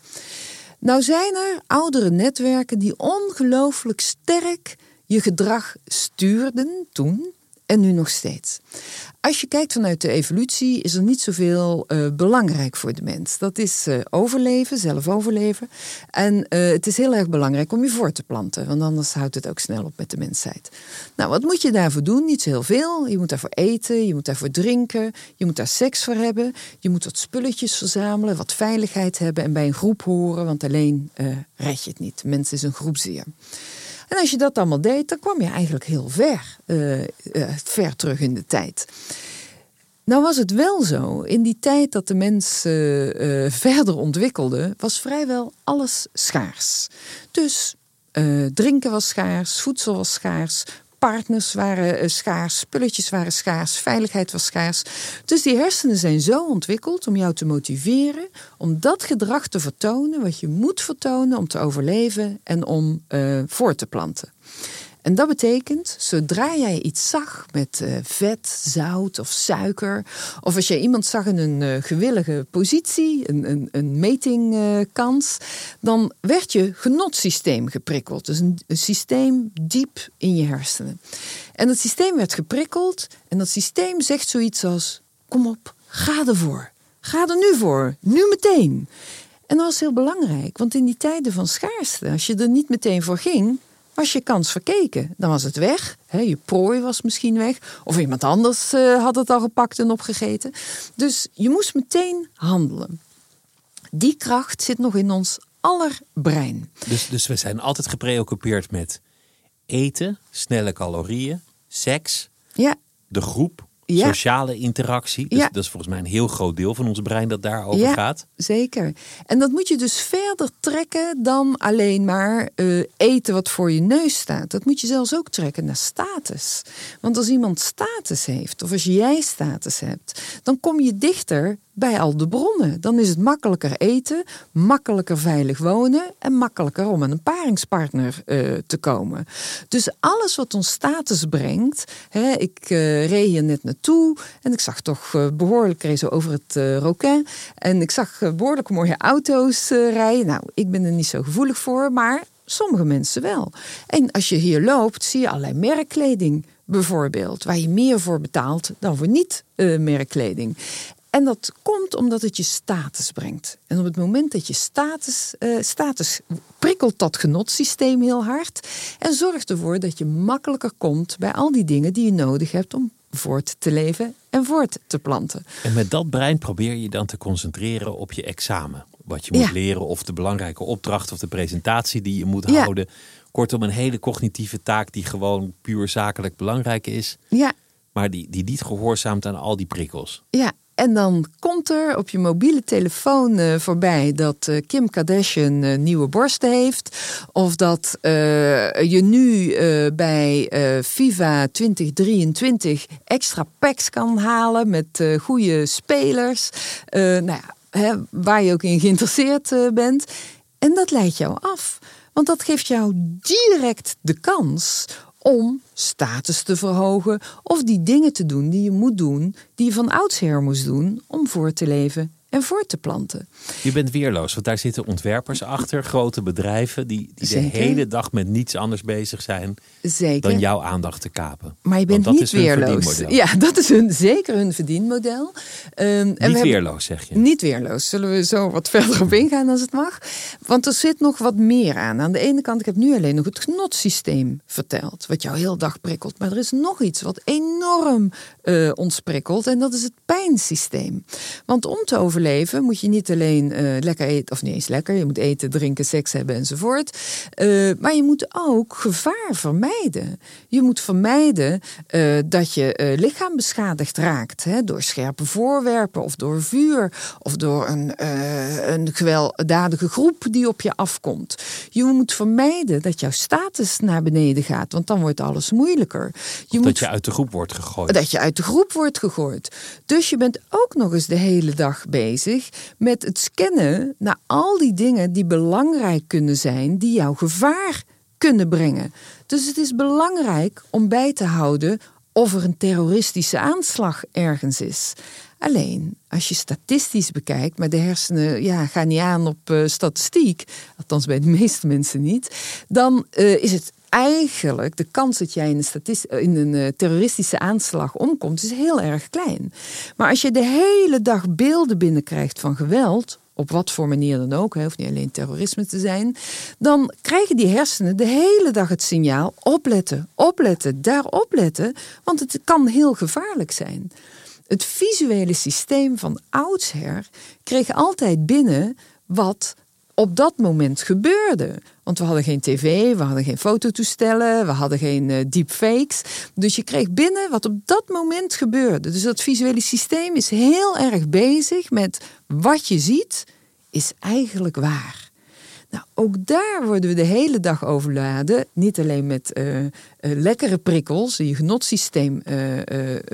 Nou zijn er oudere netwerken die ongelooflijk sterk je gedrag stuurden toen en nu nog steeds. Als je kijkt vanuit de evolutie, is er niet zoveel uh, belangrijk voor de mens. Dat is uh, overleven, zelf overleven. En uh, het is heel erg belangrijk om je voor te planten, want anders houdt het ook snel op met de mensheid. Nou, wat moet je daarvoor doen? Niet zo heel veel. Je moet daarvoor eten, je moet daarvoor drinken, je moet daar seks voor hebben, je moet wat spulletjes verzamelen, wat veiligheid hebben en bij een groep horen, want alleen red je het niet. Mens is een groepsdier. En als je dat allemaal deed, dan kwam je eigenlijk heel ver, uh, uh, ver terug in de tijd. Nou was het wel zo, in die tijd dat de mens uh, verder ontwikkelde, was vrijwel alles schaars. Dus drinken was schaars, voedsel was schaars, partners waren schaars, spulletjes waren schaars, veiligheid was schaars. Dus die hersenen zijn zo ontwikkeld om jou te motiveren om dat gedrag te vertonen wat je moet vertonen om te overleven en om uh, voor te planten. En dat betekent, zodra jij iets zag met uh, vet, zout of suiker, of als jij iemand zag in een uh, gewillige positie, een, een, een metingkans, uh, dan werd je genotsysteem geprikkeld. Dus een, een systeem diep in je hersenen. En dat systeem werd geprikkeld en dat systeem zegt zoiets als: kom op, ga ervoor. Ga er nu voor, nu meteen. En dat was heel belangrijk, want in die tijden van schaarste, als je er niet meteen voor ging, was je kans verkeken. Dan was het weg. Je prooi was misschien weg. Of iemand anders uh, had het al gepakt en opgegeten. Dus je moest meteen handelen. Die kracht zit nog in ons aller brein. Dus, dus we zijn altijd gepreoccupeerd met eten, snelle calorieën, seks, ja. de groep, sociale interactie. Dus dat is volgens mij een heel groot deel van ons brein dat daarover ja, gaat. Zeker. En dat moet je dus verder trekken dan alleen maar uh, eten wat voor je neus staat. Dat moet je zelfs ook trekken naar status. Want als iemand status heeft, of als jij status hebt, dan kom je dichter bij al de bronnen. Dan is het makkelijker eten, makkelijker veilig wonen en makkelijker om aan een paringspartner uh, te komen. Dus alles wat ons status brengt. Hè, ik uh, reed hier net naartoe en ik zag toch uh, behoorlijk zo over het Roquin. En ik zag behoorlijk mooie auto's rijden. Nou, ik ben er niet zo gevoelig voor, maar sommige mensen wel. En als je hier loopt, zie je allerlei merkkleding bijvoorbeeld, waar je meer voor betaalt dan voor niet-merkkleding. En dat komt omdat het je status brengt. En op het moment dat je status, uh, status prikkelt dat genotsysteem heel hard. En zorgt ervoor dat je makkelijker komt bij al die dingen die je nodig hebt om voort te leven en voort te planten. En met dat brein probeer je dan te concentreren op je examen. Wat je moet leren, of de belangrijke opdracht of de presentatie die je moet houden. Kortom, een hele cognitieve taak die gewoon puur zakelijk belangrijk is. Ja. Maar die, die niet gehoorzaamt aan al die prikkels. Ja, en dan komt er op je mobiele telefoon uh, voorbij dat uh, Kim Kardashian uh, nieuwe borsten heeft. Of dat je nu bij FIFA 2023 extra packs kan halen met goede spelers. nou ja, hè, waar je ook in geïnteresseerd bent. En dat leidt jou af. Want dat geeft jou direct de kans om status te verhogen of die dingen te doen die je moet doen, die je van oudsher moest doen om voor te leven en voor te planten. Je bent weerloos, want daar zitten ontwerpers achter, grote bedrijven die, die de hele dag met niets anders bezig zijn Zeker. dan jouw aandacht te kapen. Maar je bent niet weerloos. Ja, dat is hun, zeker hun verdienmodel. Um, niet en we weerloos, zeg je? Niet weerloos. Zullen we zo wat verder op ingaan als het mag? Want er zit nog wat meer aan. Aan de ene kant, ik heb nu alleen nog het genotsysteem verteld, wat jou heel dag prikkelt. Maar er is nog iets wat enorm uh, ons prikkelt en dat is het pijnsysteem. Want om te overleven leven moet je niet alleen uh, lekker eten, of niet eens lekker, je moet eten, drinken, seks hebben enzovoort. Uh, maar je moet ook gevaar vermijden. Je moet vermijden dat je lichaam beschadigd raakt hè, door scherpe voorwerpen of door vuur of door een, een gewelddadige groep die op je afkomt. Je moet vermijden dat jouw status naar beneden gaat, want dan wordt alles moeilijker. Je dat je uit de groep wordt gegooid. Dat je uit de groep wordt gegooid. Dus je bent ook nog eens de hele dag bezig met het scannen naar al die dingen die belangrijk kunnen zijn, die jouw gevaar kunnen brengen. Dus het is belangrijk om bij te houden of er een terroristische aanslag ergens is. Alleen, als je statistisch bekijkt, maar de hersenen ja, gaan niet aan op uh, statistiek, althans bij de meeste mensen niet, dan uh, is het eigenlijk de kans dat jij in een, in een uh, terroristische aanslag omkomt, is heel erg klein. Maar als je de hele dag beelden binnenkrijgt van geweld, op wat voor manier dan ook, hoeft niet alleen terrorisme te zijn, dan krijgen die hersenen de hele dag het signaal opletten, opletten, daar opletten, want het kan heel gevaarlijk zijn. Het visuele systeem van oudsher kreeg altijd binnen wat op dat moment gebeurde. Want we hadden geen tv, we hadden geen fototoestellen, we hadden geen uh, deepfakes. Dus je kreeg binnen wat op dat moment gebeurde. Dus dat visuele systeem is heel erg bezig met wat je ziet, is eigenlijk waar. Nou, ook daar worden we de hele dag overladen. Niet alleen met uh, uh, lekkere prikkels, die je genotsysteem uh,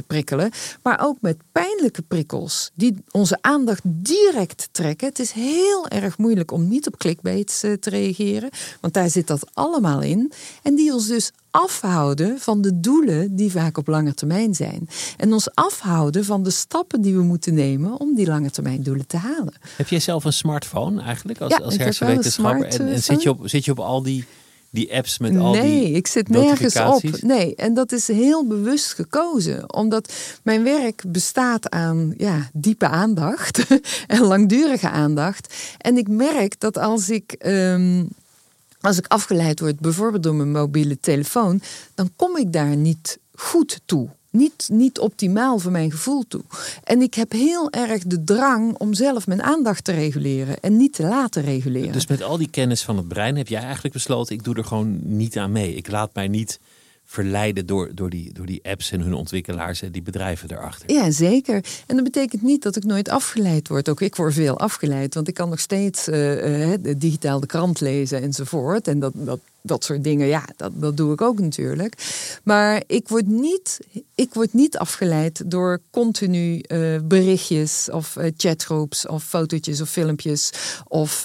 prikkelen, maar ook met pijnlijke prikkels die onze aandacht direct trekken. Het is heel erg moeilijk om niet op clickbaits te reageren, want daar zit dat allemaal in. En die ons dus afhouden van de doelen die vaak op lange termijn zijn. En ons afhouden van de stappen die we moeten nemen om die lange termijn doelen te halen. Heb jij zelf een smartphone eigenlijk als, ja, als hersenwetenschapper? En, en zit, je op, zit je op al die die apps met al die Nee, ik zit nergens op. Nee, en dat is heel bewust gekozen. Omdat mijn werk bestaat aan ja, diepe aandacht en langdurige aandacht. En ik merk dat als ik. Ehm, als ik afgeleid word, bijvoorbeeld door mijn mobiele telefoon, dan kom ik daar niet goed toe niet, niet optimaal voor mijn gevoel toe. En ik heb heel erg de drang om zelf mijn aandacht te reguleren en niet te laten reguleren. Dus met al die kennis van het brein heb jij eigenlijk besloten: ik doe er gewoon niet aan mee. Ik laat mij niet verleiden door, door, die, door die apps en hun ontwikkelaars en die bedrijven erachter. Ja, zeker. En dat betekent niet dat ik nooit afgeleid word. Ook ik word veel afgeleid, want ik kan nog steeds uh, digitaal de krant lezen enzovoort. En dat, dat, dat soort dingen, ja, dat, dat doe ik ook natuurlijk. Maar ik word niet, ik word niet afgeleid door continu uh, berichtjes of uh, chatgroeps of fotootjes of filmpjes. Of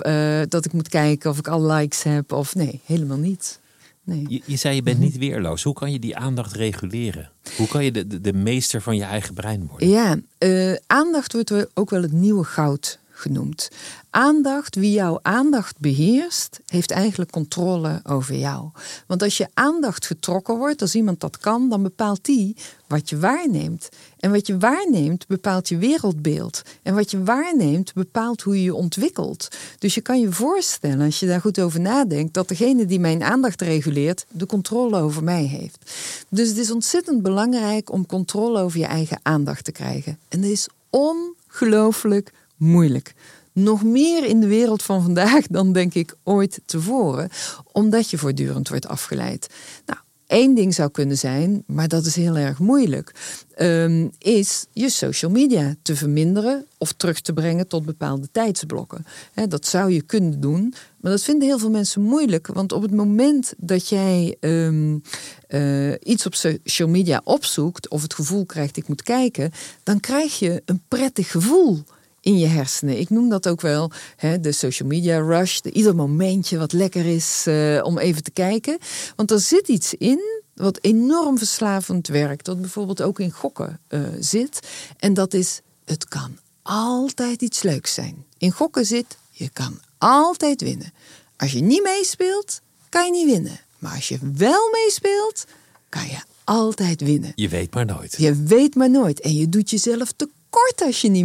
dat ik moet kijken of ik al likes heb. Of nee, helemaal niet. Nee. Je, je, zei je bent niet weerloos. Hoe kan je die aandacht reguleren? Hoe kan je de, de, de meester van je eigen brein worden? Ja, uh, aandacht wordt ook wel het nieuwe goud genoemd. Aandacht, wie jouw aandacht beheerst, heeft eigenlijk controle over jou. Want als je aandacht getrokken wordt, als iemand dat kan, dan bepaalt die wat je waarneemt. En wat je waarneemt bepaalt je wereldbeeld. En wat je waarneemt bepaalt hoe je je ontwikkelt. Dus je kan je voorstellen, als je daar goed over nadenkt, dat degene die mijn aandacht reguleert, de controle over mij heeft. Dus het is ontzettend belangrijk om controle over je eigen aandacht te krijgen. En dat is ongelooflijk moeilijk. Nog meer in de wereld van vandaag dan denk ik ooit tevoren, omdat je voortdurend wordt afgeleid. Nou, één ding zou kunnen zijn, maar dat is heel erg moeilijk, um, is je social media te verminderen of terug te brengen tot bepaalde tijdsblokken. dat zou je kunnen doen, maar dat vinden heel veel mensen moeilijk, want op het moment dat jij um, uh, iets op social media opzoekt of het gevoel krijgt ik moet kijken, dan krijg je een prettig gevoel in je hersenen. Ik noem dat ook wel hè, de social media rush. De, ieder momentje wat lekker is uh, om even te kijken. Want er zit iets in wat enorm verslavend werkt. Dat bijvoorbeeld ook in gokken uh, zit. En dat is, het kan altijd iets leuks zijn. In gokken zit, je kan altijd winnen. Als je niet meespeelt, kan je niet winnen. Maar als je wel meespeelt, kan je altijd winnen. Je weet maar nooit. Je weet maar nooit. En je doet jezelf tekort als je niet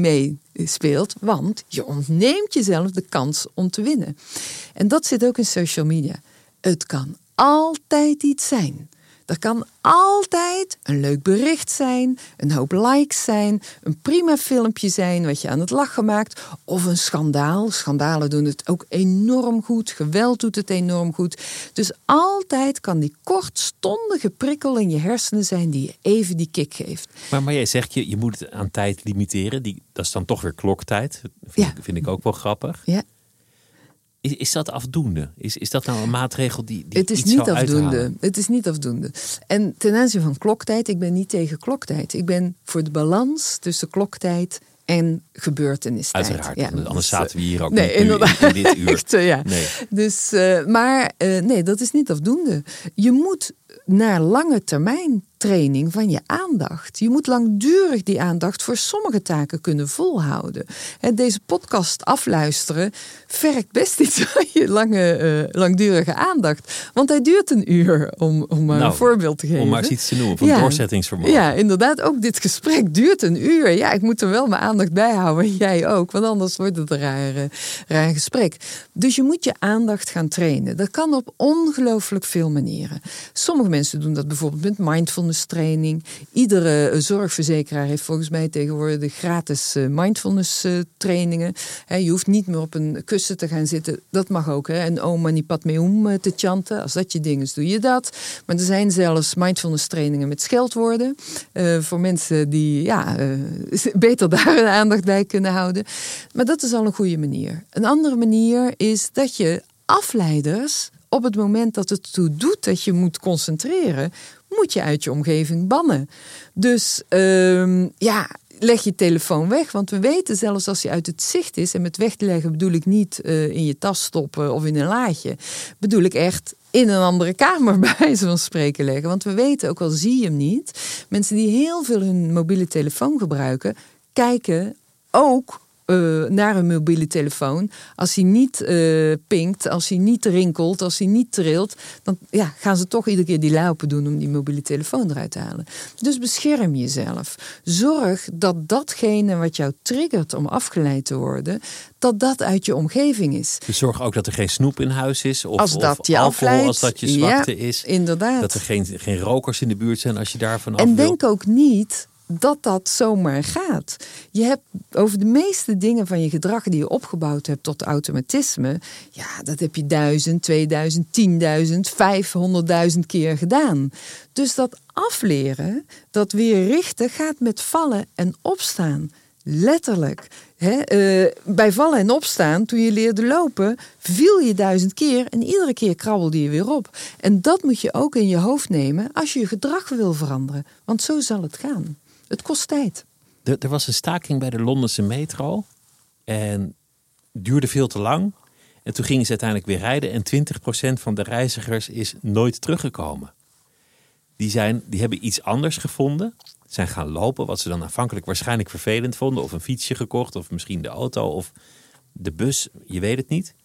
meespeelt, want je ontneemt jezelf de kans om te winnen. En dat zit ook in social media. Het kan altijd iets zijn. Er kan altijd een leuk bericht zijn, een hoop likes zijn, een prima filmpje zijn wat je aan het lachen maakt, of een schandaal. Schandalen doen het ook enorm goed, geweld doet het enorm goed. Dus altijd kan die kortstondige prikkel in je hersenen zijn die je even die kick geeft. Maar, maar jij zegt je, je moet het aan tijd limiteren. Die, dat is dan toch weer kloktijd. Vind, ja. ik, vind ik ook wel grappig. Ja. Is, is dat afdoende? Is, is dat nou een maatregel die, die Het is niet afdoende. Het is niet afdoende. En ten aanzien van kloktijd, ik ben niet tegen kloktijd. Ik ben voor de balans tussen kloktijd en gebeurtenistijd. Uiteraard, ja, anders dus, zaten we hier ook nee, niet in, dit uur. Echt, ja. nee. Dus, uh, maar uh, nee, dat is niet afdoende. Je moet naar lange termijn training van je aandacht. Je moet langdurig die aandacht voor sommige taken kunnen volhouden. En deze podcast afluisteren vergt best iets van je lange, uh, langdurige aandacht. Want hij duurt een uur, om, om maar nou, een voorbeeld te geven. Om maar iets te noemen, van doorzettingsvermogen. Ja, inderdaad. Ook dit gesprek duurt een uur. Ja, ik moet er wel mijn aandacht bij houden. Jij ook, want anders wordt het een raar, uh, raar gesprek. Dus je moet je aandacht gaan trainen. Dat kan op ongelooflijk veel manieren. Sommige mensen doen dat bijvoorbeeld met mindfulness training. Iedere eh, zorgverzekeraar heeft volgens mij tegenwoordig gratis eh, mindfulness eh, je hoeft niet meer op een kussen te gaan zitten. Dat mag ook. Hè. En Om Mani Padme Hum te chanten. Als dat je ding is, doe je dat. Maar er zijn zelfs mindfulness trainingen met scheldwoorden. voor mensen die ja, beter daar hun aandacht bij kunnen houden. Maar dat is al een goede manier. Een andere manier is dat je afleiders op het moment dat het toe doet dat je moet concentreren, moet je uit je omgeving bannen. Dus uh, ja, leg je telefoon weg. Want we weten zelfs als hij uit het zicht is, en met wegleggen bedoel ik niet uh, in je tas stoppen of in een laadje. Bedoel ik echt in een andere kamer bij van spreken leggen. Want we weten, ook al zie je hem niet, mensen die heel veel hun mobiele telefoon gebruiken, kijken ook eh, naar een mobiele telefoon. Als hij niet uh, pinkt, als hij niet rinkelt, als hij niet trilt, dan ja, gaan ze toch iedere keer die laupen doen om die mobiele telefoon eruit te halen. Dus bescherm jezelf. Zorg dat datgene wat jou triggert om afgeleid te worden, dat dat uit je omgeving is. Dus zorg ook dat er geen snoep in huis is. Of, als dat of je alcohol, afleidt, als dat je zwakte ja, is. Inderdaad. Dat er geen, geen rokers in de buurt zijn als je daarvan af En wil. denk ook niet dat dat zomaar gaat. Je hebt over de meeste dingen van je gedrag die je opgebouwd hebt tot automatisme, ja, dat heb je duizend, tweeduizend, tienduizend, vijfhonderdduizend keer gedaan. Dus dat afleren, dat weer richten, gaat met vallen en opstaan. Letterlijk. uh, bij vallen en opstaan, toen je leerde lopen, viel je duizend keer en iedere keer krabbelde je weer op. En dat moet je ook in je hoofd nemen als je je gedrag wil veranderen. Want zo zal het gaan. Het kost tijd. Er, er was een staking bij de Londense metro. En duurde veel te lang. En toen gingen ze uiteindelijk weer rijden. En 20% van de reizigers is nooit teruggekomen. Die, zijn, die hebben iets anders gevonden. Zijn gaan lopen, wat ze dan aanvankelijk waarschijnlijk vervelend vonden. Of een fietsje gekocht, of misschien de auto, of de bus. Je weet het niet.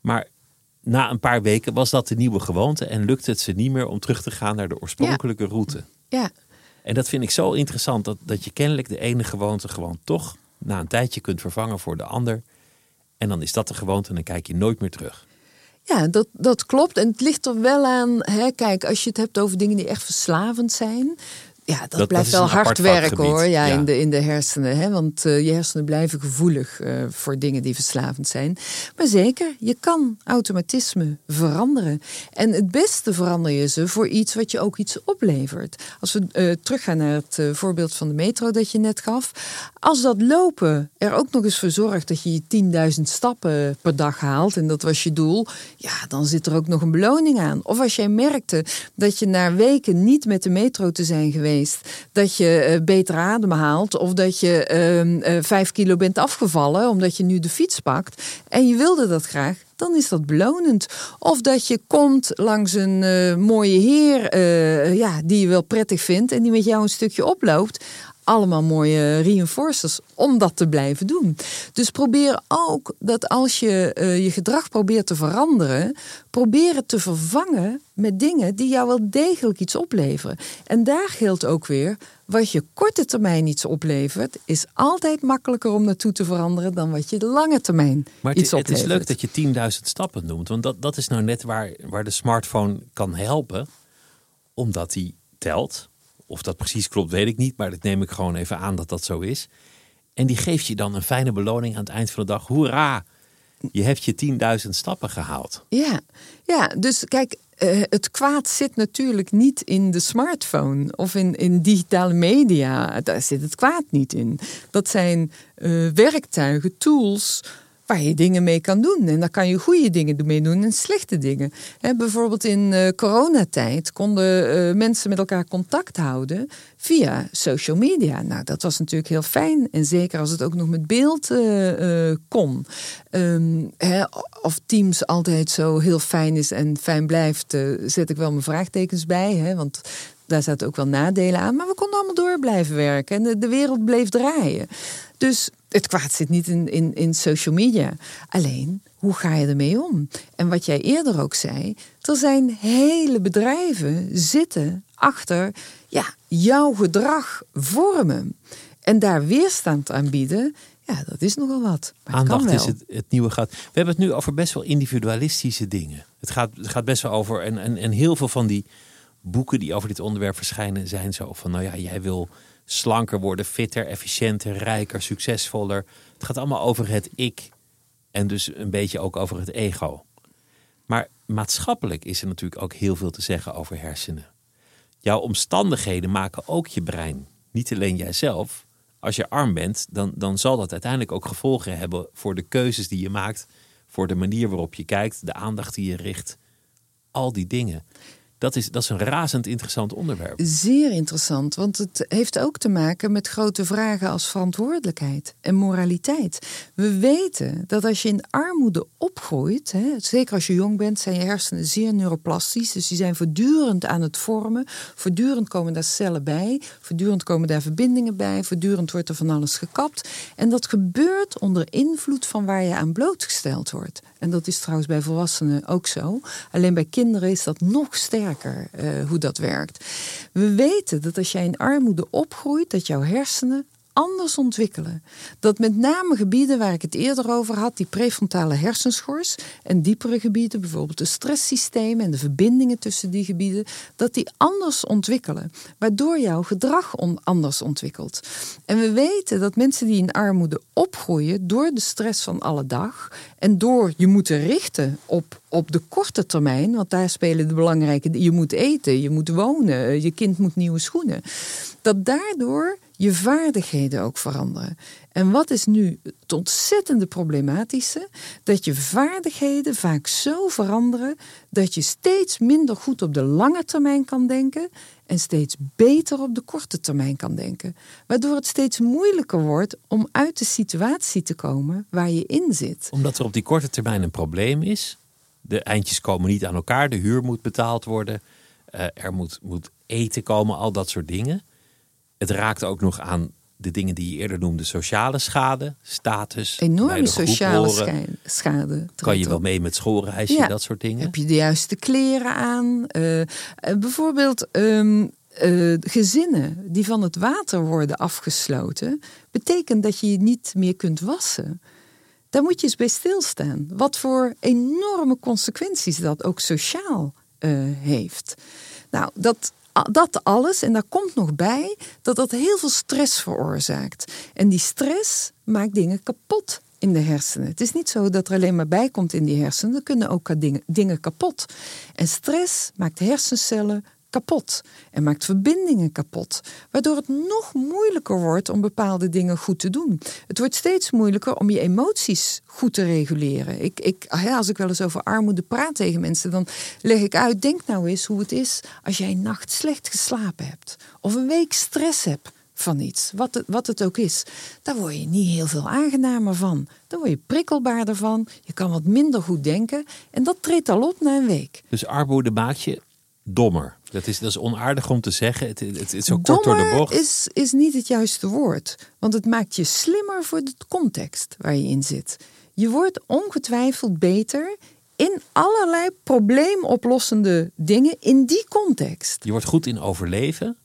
Maar na een paar weken was dat de nieuwe gewoonte. En lukte het ze niet meer om terug te gaan naar de oorspronkelijke ja. route. Ja, en dat vind ik zo interessant, dat, dat je kennelijk de ene gewoonte gewoon toch na een tijdje kunt vervangen voor de ander. En dan is dat de gewoonte en dan kijk je nooit meer terug. Ja, dat, dat klopt. En het ligt er wel aan. Hè, kijk, als je het hebt over dingen die echt verslavend zijn. Ja, dat, Dat- blijft dat wel hard werken hoor. Ja, ja. In, de, in de hersenen. Hè? Want eh, je hersenen blijven gevoelig eh, voor dingen die verslavend zijn. Maar zeker, je kan automatisme veranderen. En het beste verander je ze voor iets wat je ook iets oplevert. Als we eh, teruggaan naar het voorbeeld van de metro dat je net gaf. Als dat lopen er ook nog eens voor zorgt dat je je 10.000 stappen per dag haalt. En dat was je doel. Ja, dan zit er ook nog een beloning aan. Of als jij merkte dat je na weken niet met de metro te zijn geweest. Dat je eh, beter adem haalt. Of dat je ehm, eh, vijf kilo bent afgevallen omdat je nu de fiets pakt. En je wilde dat graag. Dan is dat belonend. Of dat je komt langs een eh, mooie heer ja, die je wel prettig vindt. En die met jou een stukje oploopt allemaal mooie reinforcers om dat te blijven doen. Dus probeer ook dat als je eh, je gedrag probeert te veranderen, probeer het te vervangen met dingen die jou wel degelijk iets opleveren. En daar geldt ook weer, wat je korte termijn iets oplevert, is altijd makkelijker om naartoe te veranderen dan wat je de lange termijn Maar het, iets het oplevert. is leuk dat je 10.000 stappen noemt. Want dat, dat is nou net waar, waar de smartphone kan helpen. Omdat die telt. Of dat precies klopt, weet ik niet. Maar dat neem ik gewoon even aan dat dat zo is. En die geeft je dan een fijne beloning aan het eind van de dag. Hoera! Je hebt je 10.000 stappen gehaald. Ja, ja dus kijk, eh, het kwaad zit natuurlijk niet in de smartphone of in, in digitale media. Daar zit het kwaad niet in. Dat zijn eh, werktuigen, tools waar je dingen mee kan doen. En daar kan je goede dingen mee doen en slechte dingen. Hè, bijvoorbeeld in eh, coronatijd konden eh, mensen met elkaar contact houden via social media. Nou, dat was natuurlijk heel fijn. En zeker als het ook nog met beeld eh, kon. Ehm, of Teams altijd zo heel fijn is en fijn blijft, zet ik wel mijn vraagtekens bij. Want daar zaten ook wel nadelen aan. Maar we konden allemaal door blijven werken. En de, de wereld bleef draaien. Dus het kwaad zit niet in, in, in social media. Alleen, hoe ga je ermee om? En wat jij eerder ook zei, er zijn hele bedrijven zitten achter ja, jouw gedrag vormen. En daar weerstand aan bieden, ja, dat is nogal wat. Maar het Aandacht wel. is het, het nieuwe gaat. We hebben het nu over best wel individualistische dingen. Het gaat, het gaat best wel over. En, en, en heel veel van die boeken die over dit onderwerp verschijnen, zijn zo van: nou ja, jij wil slanker worden, fitter, efficiënter, rijker, succesvoller. Het gaat allemaal over het ik. En dus een beetje ook over het ego. Maar maatschappelijk is er natuurlijk ook heel veel te zeggen over hersenen. Jouw omstandigheden maken ook je brein. Niet alleen jijzelf. Als je arm bent, dan, dan zal dat uiteindelijk ook gevolgen hebben voor de keuzes die je maakt. Voor de manier waarop je kijkt, de aandacht die je richt. Al die dingen. Dat is, dat is een razend interessant onderwerp. Zeer interessant, want het heeft ook te maken met grote vragen als verantwoordelijkheid en moraliteit. We weten dat als je in armoede opgroeit, hè, zeker als je jong bent, zijn je hersenen zeer neuroplastisch. Dus die zijn voortdurend aan het vormen. Voortdurend komen daar cellen bij, voortdurend komen daar verbindingen bij, voortdurend wordt er van alles gekapt. En dat gebeurt onder invloed van waar je aan blootgesteld wordt. En dat is trouwens bij volwassenen ook zo. Alleen bij kinderen is dat nog sterker uh, hoe dat werkt. We weten dat als jij in armoede opgroeit, dat jouw hersenen anders ontwikkelen. Dat met name gebieden waar ik het eerder over had, die prefrontale hersenschors en diepere gebieden, bijvoorbeeld de stresssystemen en de verbindingen tussen die gebieden, dat die anders ontwikkelen, waardoor jouw gedrag anders ontwikkelt. En we weten dat mensen die in armoede opgroeien door de stress van alle dag en door je moeten richten op, op de korte termijn, want daar spelen de belangrijke, je moet eten, je moet wonen, je kind moet nieuwe schoenen, dat daardoor je vaardigheden ook veranderen. En wat is nu het ontzettende problematische? Dat je vaardigheden vaak zo veranderen dat je steeds minder goed op de lange termijn kan denken en steeds beter op de korte termijn kan denken. Waardoor het steeds moeilijker wordt om uit de situatie te komen waar je in zit. Omdat er op die korte termijn een probleem is. De eindjes komen niet aan elkaar, de huur moet betaald worden, uh, er moet, moet eten komen, al dat soort dingen. Het raakt ook nog aan de dingen die je eerder noemde, sociale schade, status. Enorme sociale schade. Kan je wel mee met schoolreisje, ja. dat soort dingen? Heb je de juiste kleren aan? Uh, bijvoorbeeld um, uh, gezinnen die van het water worden afgesloten, betekent dat je je niet meer kunt wassen. Daar moet je eens bij stilstaan. Wat voor enorme consequenties dat ook sociaal uh, heeft. Nou, dat dat alles, en daar komt nog bij dat dat heel veel stress veroorzaakt. En die stress maakt dingen kapot in de hersenen. Het is niet zo dat er alleen maar bij komt in die hersenen. Er kunnen ook dingen, dingen kapot. En stress maakt hersencellen kapot en maakt verbindingen kapot, waardoor het nog moeilijker wordt om bepaalde dingen goed te doen. Het wordt steeds moeilijker om je emoties goed te reguleren. Ik, ik, als ik wel eens over armoede praat tegen mensen, dan leg ik uit: denk nou eens hoe het is als jij een nacht slecht geslapen hebt of een week stress hebt van iets, wat het, wat het ook is. Daar word je niet heel veel aangenamer van. Daar word je prikkelbaarder van. Je kan wat minder goed denken. En dat treedt al op na een week. Dus armoede maakt je dommer. Dat is, dat is onaardig om te zeggen. Het, het, het is zo kort door de bocht. Is, is niet het juiste woord. Want het maakt je slimmer voor de context waar je in zit. Je wordt ongetwijfeld beter in allerlei probleemoplossende dingen in die context. Je wordt goed in overleven.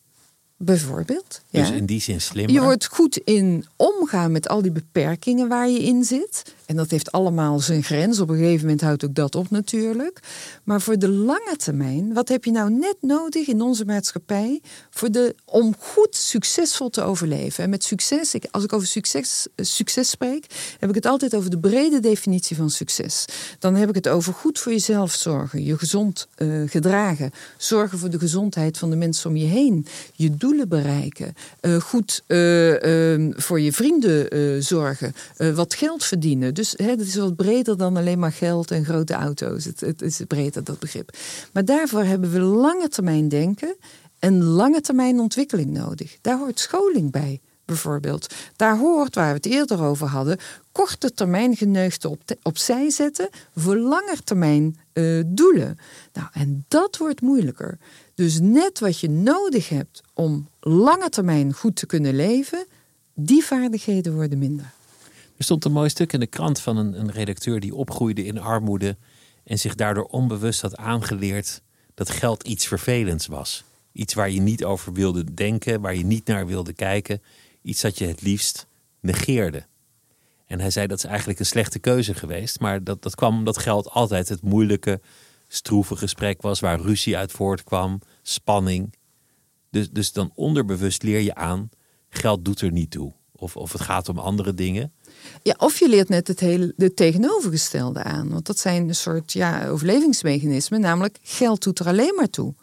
Bijvoorbeeld. Dus in die zin slimmer. Je wordt goed in omgaan met al die beperkingen waar je in zit. En dat heeft allemaal zijn grens. Op een gegeven moment houdt ook dat op natuurlijk. Maar voor de lange termijn, wat heb je nou net nodig in onze maatschappij voor de, om goed succesvol te overleven? En met succes, als ik over succes, eh, succes spreek, heb ik het altijd over de brede definitie van succes. Dan heb ik het over goed voor jezelf zorgen, je gezond uh, gedragen, zorgen voor de gezondheid van de mensen om je heen, je doelen bereiken, uh, goed uh, voor je vrienden zorgen, wat geld verdienen. Dus hè, dat is wat breder dan alleen maar geld en grote auto's. Het, het is breder dat begrip. Maar daarvoor hebben we lange termijn denken en lange termijn ontwikkeling nodig. Daar hoort scholing bij bijvoorbeeld. Daar hoort, waar we het eerder over hadden, korte termijn geneugten op opzij zetten voor langetermijn uh, doelen. Nou, en dat wordt moeilijker. Dus net wat je nodig hebt om lange termijn goed te kunnen leven, die vaardigheden worden minder. Er stond een mooi stuk in de krant van een, een redacteur die opgroeide in armoede en zich daardoor onbewust had aangeleerd dat geld iets vervelends was. Iets waar je niet over wilde denken, waar je niet naar wilde kijken. Iets dat je het liefst negeerde. En hij zei dat is eigenlijk een slechte keuze geweest. Maar dat, dat kwam omdat geld altijd het moeilijke, stroeve gesprek was. Waar ruzie uit voortkwam, spanning. Dus, dus dan onderbewust leer je aan, geld doet er niet toe. Of, of het gaat om andere dingen. Ja, of je leert net het hele de tegenovergestelde aan. Want dat zijn een soort ja, overlevingsmechanismen. Namelijk, geld doet er alleen maar toe.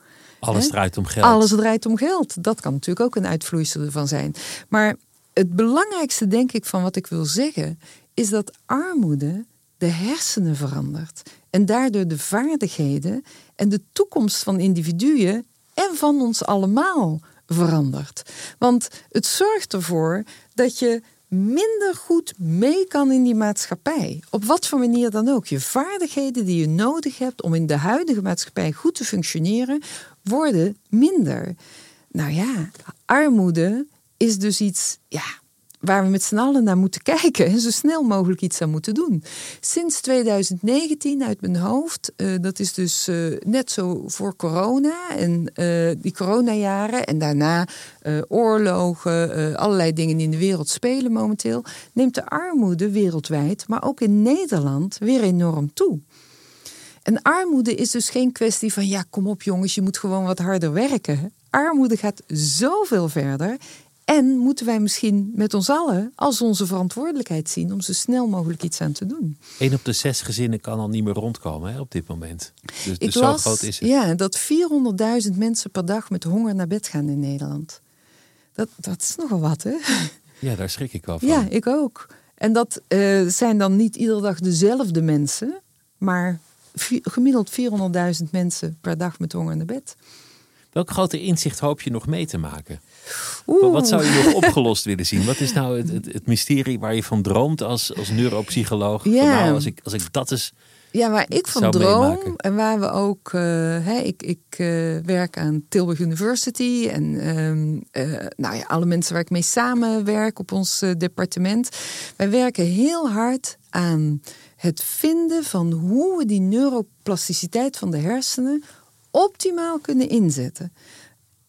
Alles draait om geld. Alles draait om geld. Dat kan natuurlijk ook een uitvloeisel ervan zijn. Maar het belangrijkste, denk ik, van wat ik wil zeggen, is dat armoede de hersenen verandert. en daardoor de vaardigheden en de toekomst van individuen en van ons allemaal verandert. Want het zorgt ervoor dat je minder goed mee kan in die maatschappij. Op wat voor manier dan ook. Je vaardigheden die je nodig hebt om in de huidige maatschappij goed te functioneren, worden minder. Nou ja, armoede is dus iets, ja, waar we met z'n allen naar moeten kijken en zo snel mogelijk iets aan moeten doen. Sinds 2019 uit mijn hoofd, uh, dat is dus uh, net zo voor corona en uh, die coronajaren en daarna oorlogen, allerlei dingen die in de wereld spelen momenteel, neemt de armoede wereldwijd, maar ook in Nederland weer enorm toe. En armoede is dus geen kwestie van ja, kom op jongens, je moet gewoon wat harder werken. Armoede gaat zoveel verder en moeten wij misschien met ons allen als onze verantwoordelijkheid zien om zo snel mogelijk iets aan te doen. Een op de zes gezinnen kan al niet meer rondkomen hè, op dit moment. Dus, dus zo groot is het. Ja, dat 400.000 mensen per dag met honger naar bed gaan in Nederland. Dat, dat is nogal wat, hè? Ja, daar schrik ik wel van. Ja, ik ook. En dat uh, zijn dan niet iedere dag dezelfde mensen, maar gemiddeld 400.000 mensen per dag met honger naar bed. Welk grote inzicht hoop je nog mee te maken? Oeh. Wat zou je nog opgelost willen zien? Wat is nou het, het, het, mysterie waar je van droomt als, als neuropsycholoog? Ja. nou, als, ik, als ik dat eens. Ja, waar ik van droom en waar we ook. Uh, hè, ik ik uh, werk aan Tilburg University en uh, nou ja, alle mensen waar ik mee samenwerk op ons departement. Wij werken heel hard aan het vinden van hoe we die neuroplasticiteit van de hersenen optimaal kunnen inzetten.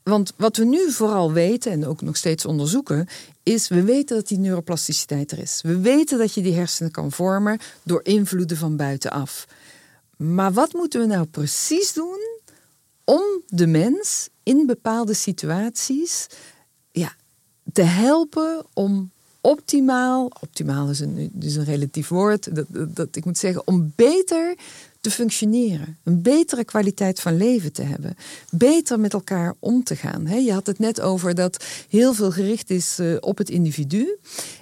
Want wat we nu vooral weten en ook nog steeds onderzoeken, is we weten dat die neuroplasticiteit er is. We weten dat je die hersenen kan vormen door invloeden van buitenaf. Maar wat moeten we nou precies doen om de mens in bepaalde situaties ja, te helpen om optimaal, optimaal is een, een relatief woord, dat, dat, dat ik moet zeggen, om beter te functioneren, een betere kwaliteit van leven te hebben, beter met elkaar om te gaan. Je had het net over dat heel veel gericht is eh, op het individu.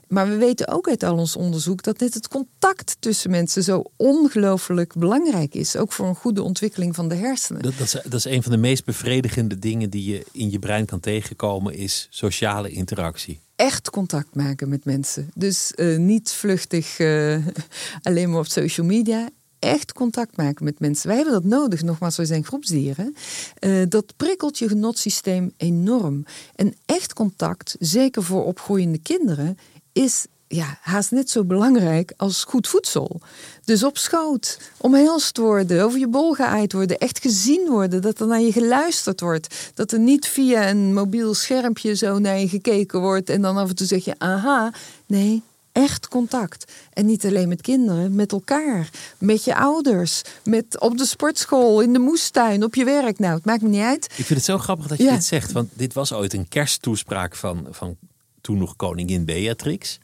Maar we weten ook uit al ons onderzoek dat dit het contact tussen mensen zo ongelooflijk belangrijk is. Ook voor een goede ontwikkeling van de hersenen. Dat, dat, is, dat is een van de meest bevredigende dingen die je in je brein kan tegenkomen, is sociale interactie echt contact maken met mensen. Dus uh, niet vluchtig uh, alleen maar op social media echt contact maken met mensen. Wij hebben dat nodig, nogmaals, wij zijn groepsdieren. Uh, dat prikkelt je genotsysteem enorm. En echt contact, zeker voor opgroeiende kinderen, is ja, haast net zo belangrijk als goed voedsel. Dus op schoot, omhelst worden, over je bol geaaid worden, echt gezien worden, dat er naar je geluisterd wordt. Dat er niet via een mobiel schermpje zo naar je gekeken wordt en dan af en toe zeg je aha. Nee, echt contact. En niet alleen met kinderen, met elkaar, met je ouders, met op de sportschool, in de moestuin, op je werk. Nou, het maakt me niet uit. Ik vind het zo grappig dat je dit zegt, want dit was ooit een kersttoespraak van, van toen nog koningin Beatrix.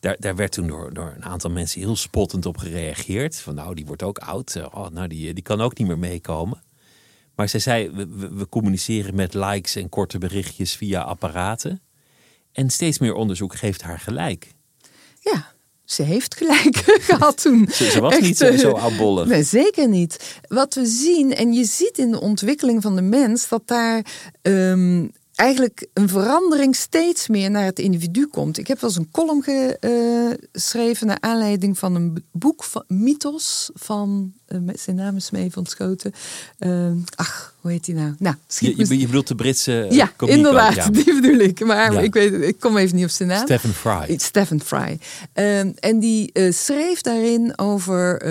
Daar, daar werd toen door, door een aantal mensen heel spottend op gereageerd. Van nou, die wordt ook oud. Oh, nou, die, die kan ook niet meer meekomen. Maar zij zei, we, we communiceren met likes en korte berichtjes via apparaten. En steeds meer onderzoek geeft haar gelijk. Ja, ze heeft gelijk gehad toen. Ze, was niet zo, zo oudbollig. Nee, zeker niet. Wat we zien, en je ziet in de ontwikkeling van de mens, dat daar um, eigenlijk een verandering steeds meer naar het individu komt. Ik heb wel eens een column geschreven naar aanleiding van een boek van Mythos van uh, zijn naam is me even ontschoten. Uh, ach, hoe heet die nou? Nou, je, je, je bedoelt de Britse Ja, inderdaad, ja. die bedoel ik. Maar ik, weet, ik kom even niet op zijn naam. Stephen Fry. Stephen Fry. Uh, en die uh, schreef daarin over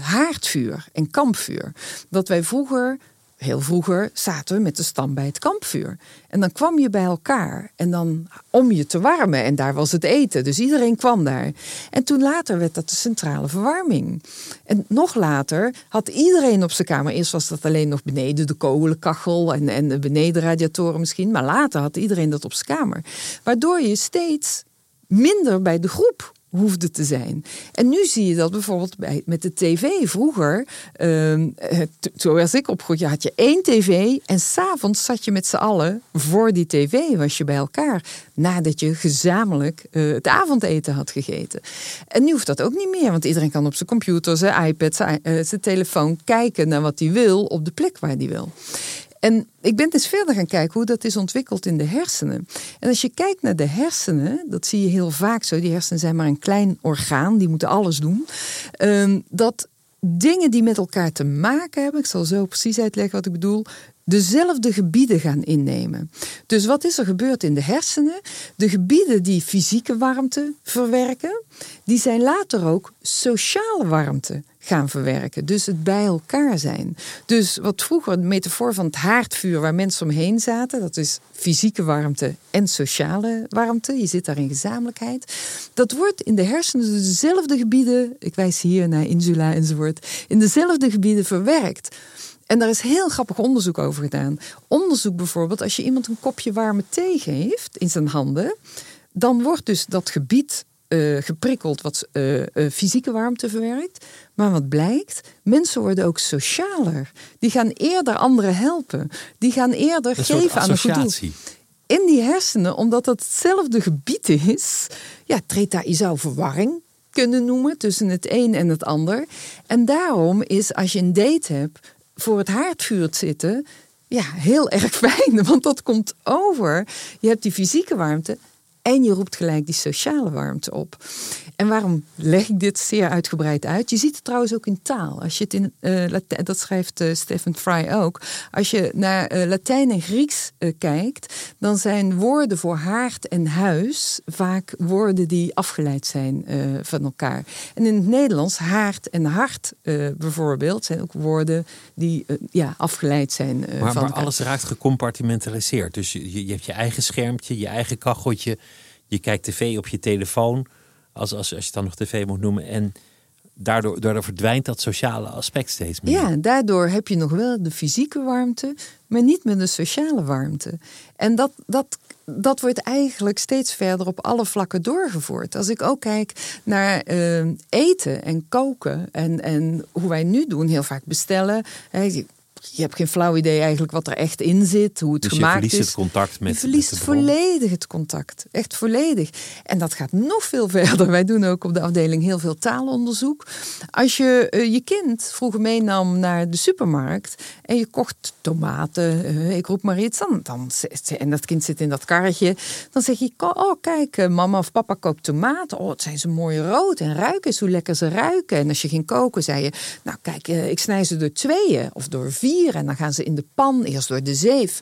haardvuur en kampvuur. Dat wij vroeger heel vroeger zaten we met de stam bij het kampvuur. En dan kwam je bij elkaar en dan om je te warmen. En daar was het eten. Dus iedereen kwam daar. En toen later werd dat de centrale verwarming. En nog later had iedereen op zijn kamer. Eerst was dat alleen nog beneden de kolenkachel en, en de beneden radiatoren misschien. Maar later had iedereen dat op zijn kamer. Waardoor je steeds minder bij de groep hoefde te zijn. En nu zie je dat bijvoorbeeld bij, met de tv. Vroeger, uh, zoals ik opgroeide, had je één tv en s'avonds zat je met z'n allen voor die tv, was je bij elkaar, nadat je gezamenlijk uh, het avondeten had gegeten. En nu hoeft dat ook niet meer, want iedereen kan op zijn computer, zijn iPad, uh, zijn telefoon kijken naar wat hij wil op de plek waar hij wil. En ik ben dus verder gaan kijken hoe dat is ontwikkeld in de hersenen. En als je kijkt naar de hersenen, dat zie je heel vaak zo. Die hersenen zijn maar een klein orgaan, die moeten alles doen. Um, dat dingen die met elkaar te maken hebben, ik zal zo precies uitleggen wat ik bedoel, dezelfde gebieden gaan innemen. Dus wat is er gebeurd in de hersenen? De gebieden die fysieke warmte verwerken, die zijn later ook sociale warmte gaan verwerken. Dus het bij elkaar zijn. Dus wat vroeger de metafoor van het haardvuur waar mensen omheen zaten, dat is fysieke warmte en sociale warmte. Je zit daar in gezamenlijkheid. Dat wordt in de hersenen dezelfde gebieden, ik wijs hier naar insula enzovoort, in dezelfde gebieden verwerkt. En daar is heel grappig onderzoek over gedaan. Onderzoek bijvoorbeeld, als je iemand een kopje warme thee geeft in zijn handen, dan wordt dus dat gebied uh, geprikkeld wat uh, uh, fysieke warmte verwerkt. Maar wat blijkt, mensen worden ook socialer. Die gaan eerder anderen helpen. Die gaan eerder een geven aan een goed doel. In die hersenen, omdat dat hetzelfde gebied is, ja, treedt daar, je zou verwarring kunnen noemen tussen het een en het ander. En daarom is als je een date hebt, voor het haardvuur zitten, ja, heel erg fijn. Want dat komt over. Je hebt die fysieke warmte, en je roept gelijk die sociale warmte op. En waarom leg ik dit zeer uitgebreid uit? Je ziet het trouwens ook in taal. Als je het in, uh, dat schrijft uh, Stephen Fry ook. Als je naar uh, Latijn en Grieks kijkt, dan zijn woorden voor haard en huis vaak woorden die afgeleid zijn van elkaar. En in het Nederlands, haard en hart bijvoorbeeld, zijn ook woorden die ja, afgeleid zijn maar, van maar elkaar. alles raakt gecompartimentaliseerd. Dus je, je hebt je eigen schermpje, je eigen kacheltje. Je kijkt tv op je telefoon, als, als, als je het dan nog tv moet noemen. En daardoor, daardoor verdwijnt dat sociale aspect steeds meer. Ja, daardoor heb je nog wel de fysieke warmte, maar niet meer de sociale warmte. En dat, dat, dat wordt eigenlijk steeds verder op alle vlakken doorgevoerd. Als ik ook kijk naar uh, eten en koken en, en hoe wij nu doen, heel vaak bestellen. Je hebt geen flauw idee eigenlijk wat er echt in zit, hoe het dus gemaakt je verliest is. het contact met Je verliest met volledig het contact. Echt volledig. En dat gaat nog veel verder. Wij doen ook op de afdeling heel veel taalonderzoek. Als je uh, je kind vroeger meenam naar de supermarkt en je kocht tomaten, uh, ik roep maar iets, dan, dan, en dat kind zit in dat karretje, dan zeg je, oh kijk, uh, mama of papa kookt tomaten. Oh, het zijn ze mooi rood en ruiken eens hoe lekker ze ruiken. En als je ging koken, zei je, nou kijk, ik snij ze door tweeën of door vier en dan gaan ze in de pan, eerst door de zeef.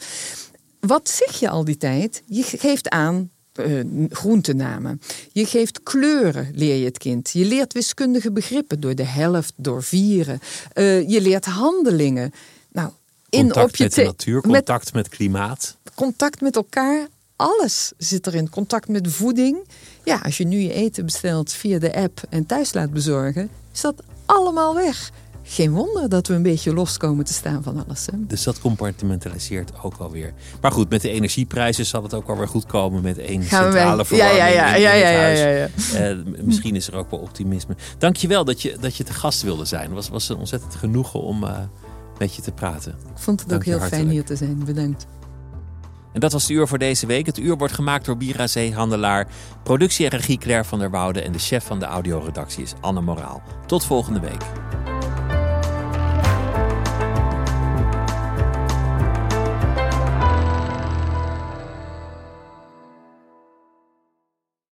Wat zeg je al die tijd? Je geeft aan uh, groentenamen. Je geeft kleuren, leer je het kind. Je leert wiskundige begrippen door de helft, door vieren. Uh, je leert handelingen. Nou, in contact op je met de natuur, contact met, met klimaat. Contact met elkaar, alles zit erin. Contact met voeding. Ja, als je nu je eten bestelt via de app en thuis laat bezorgen, is dat allemaal weg geen wonder dat we een beetje los komen te staan van alles. Hè? Dus dat compartimentaliseert ook wel weer. Maar goed, met de energieprijzen zal het ook wel weer goed komen met één centrale verwarming ja, ja, ja, ja, in ja, het ja, huis. ja. Eh, misschien is er ook wel optimisme. Dankjewel dat je, dat je te gast wilde zijn. Het was, was een ontzettend genoegen om eh, met je te praten. Ik vond het Dank ook heel fijn hier te zijn. Bedankt. En dat was het uur voor deze week. Het uur wordt gemaakt door Bira Zeehandelaar. Productie en regie Claire van der Woude. En de chef van de audioredactie is Anne Moraal. Tot volgende week.